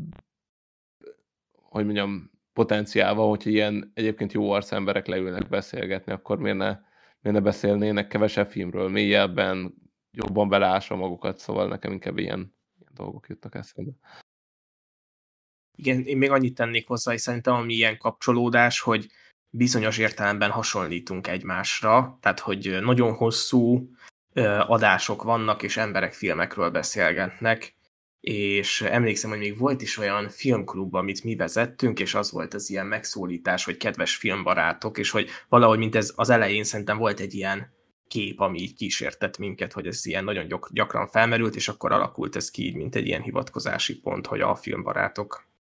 hogy mondjam, potenciál van, hogyha ilyen egyébként jó arc emberek leülnek beszélgetni, akkor miért ne, miért ne beszélnének kevesebb filmről, mélyebben, jobban beleásva magukat, szóval nekem inkább ilyen, ilyen dolgok jutnak eszembe. Igen, én még annyit tennék hozzá, hogy szerintem ami ilyen kapcsolódás, hogy bizonyos értelemben hasonlítunk egymásra, tehát hogy nagyon hosszú adások vannak, és emberek filmekről beszélgetnek, és emlékszem, hogy még volt is olyan filmklub, amit mi vezettünk, és az volt az ilyen megszólítás, hogy kedves filmbarátok, és hogy valahogy, mint ez az elején szerintem volt egy ilyen kép, ami így kísértett minket, hogy ez ilyen nagyon gyak- gyakran felmerült, és akkor alakult ez ki így, mint egy ilyen hivatkozási pont, hogy a filmbarátok.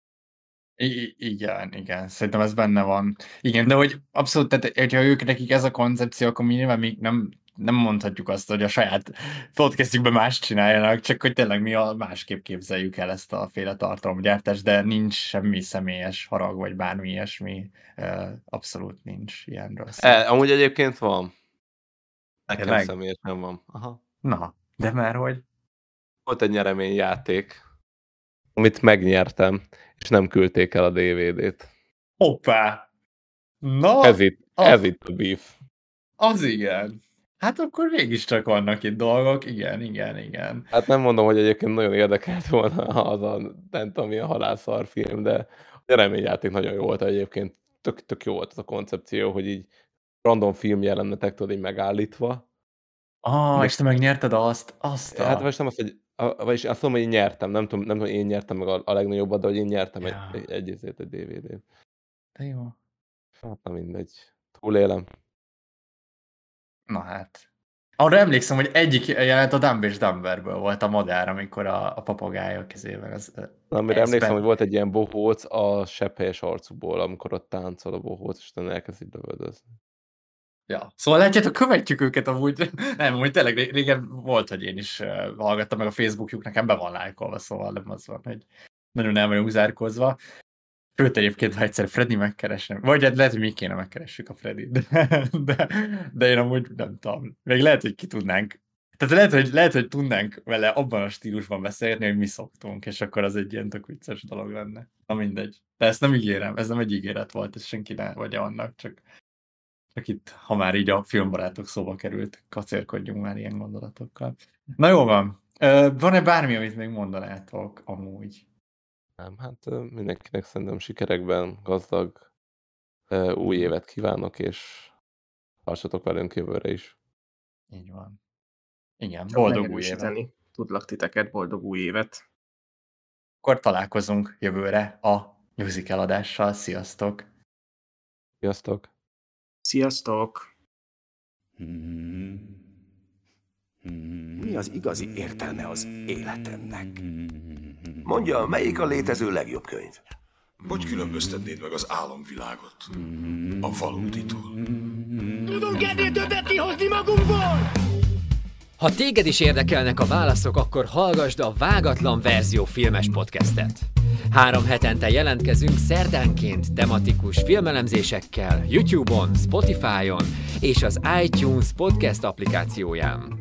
I- igen, igen, szerintem ez benne van. Igen, de hogy abszolút, tehát hogyha ők nekik ez a koncepció, akkor mi nyilván még nem, nem mondhatjuk azt, hogy a saját podcastjükben más csináljanak, csak hogy tényleg mi a másképp képzeljük el ezt a féle tartalomgyártást, de nincs semmi személyes harag, vagy bármi ilyesmi. Abszolút nincs ilyenről szó. E, amúgy egyébként van. Nekem Tényleg? személyesen van. Aha. Na, de már hogy? Volt egy nyereményjáték, amit megnyertem, és nem küldték el a DVD-t. Hoppá! Na, Ez itt, ah. ez itt a beef. az igen. Hát akkor mégiscsak vannak itt dolgok, igen, igen, igen. Hát nem mondom, hogy egyébként nagyon érdekelt volna az a, nem tudom, milyen halászar film, de a nyereményjáték nagyon jó volt egyébként. Tök, tök jó volt az a koncepció, hogy így random film jelenetek tudod így megállítva. Ah, és te megnyerted azt, azt a... Hát vagy nem azt, hogy a- vagyis azt mondom, hogy én nyertem, nem tudom, nem tudom, én nyertem meg a, a legnagyobbat, de hogy én nyertem Ja. egy, egy, egy, egy, DVD-t. De jó. Hát na mindegy. Túlélem. Na hát. arra emlékszem, hogy egyik jelent a Dumb és Dumberből volt a madár, amikor a, a papagája a kezében. Az, Amire emlékszem, hogy volt egy ilyen bohóc a sepphelyes arcúból, amikor ott táncol a bohóc, és utána elkezd így lövöldözni. Ja. Szóval látjátok, követjük őket amúgy. Nem, hogy tényleg régen volt, hogy én is hallgattam meg a Facebookjuk, nekem be van lájkolva, szóval nem az van, hogy nagyon el vagyunk zárkozva. Sőt, egyébként, ha egyszer Freddy megkeresem, vagy hát lehet, hogy mi kéne megkeressük a Freddy, de, de, de én amúgy nem tudom. Még lehet, hogy ki tudnánk. Tehát lehet, hogy, lehet, hogy tudnánk vele abban a stílusban beszélni, hogy mi szoktunk, és akkor az egy ilyen tök vicces dolog lenne. Na mindegy. De ezt nem ígérem, ez nem egy ígéret volt, ez senki ne vagy annak, csak, csak itt, ha már így a filmbarátok szóba került, kacérkodjunk már ilyen gondolatokkal. Na jó van. Van-e bármi, amit még mondanátok amúgy? Nem, hát mindenkinek szerintem sikerekben gazdag új évet kívánok, és tartsatok velünk jövőre is. Így van. Igen, Csak boldog új évet. Tudlak titeket, boldog új évet. Akkor találkozunk jövőre a musical adással. Sziasztok! Sziasztok! Sziasztok! Mi az igazi értelme az életemnek? Mondja, melyik a létező legjobb könyv? Hogy különböztetnéd meg az álomvilágot a valóditól? Tudunk ennél többet kihozni magunkból! Ha téged is érdekelnek a válaszok, akkor hallgasd a Vágatlan Verzió filmes podcastet. Három hetente jelentkezünk szerdánként tematikus filmelemzésekkel YouTube-on, Spotify-on és az iTunes podcast applikációján.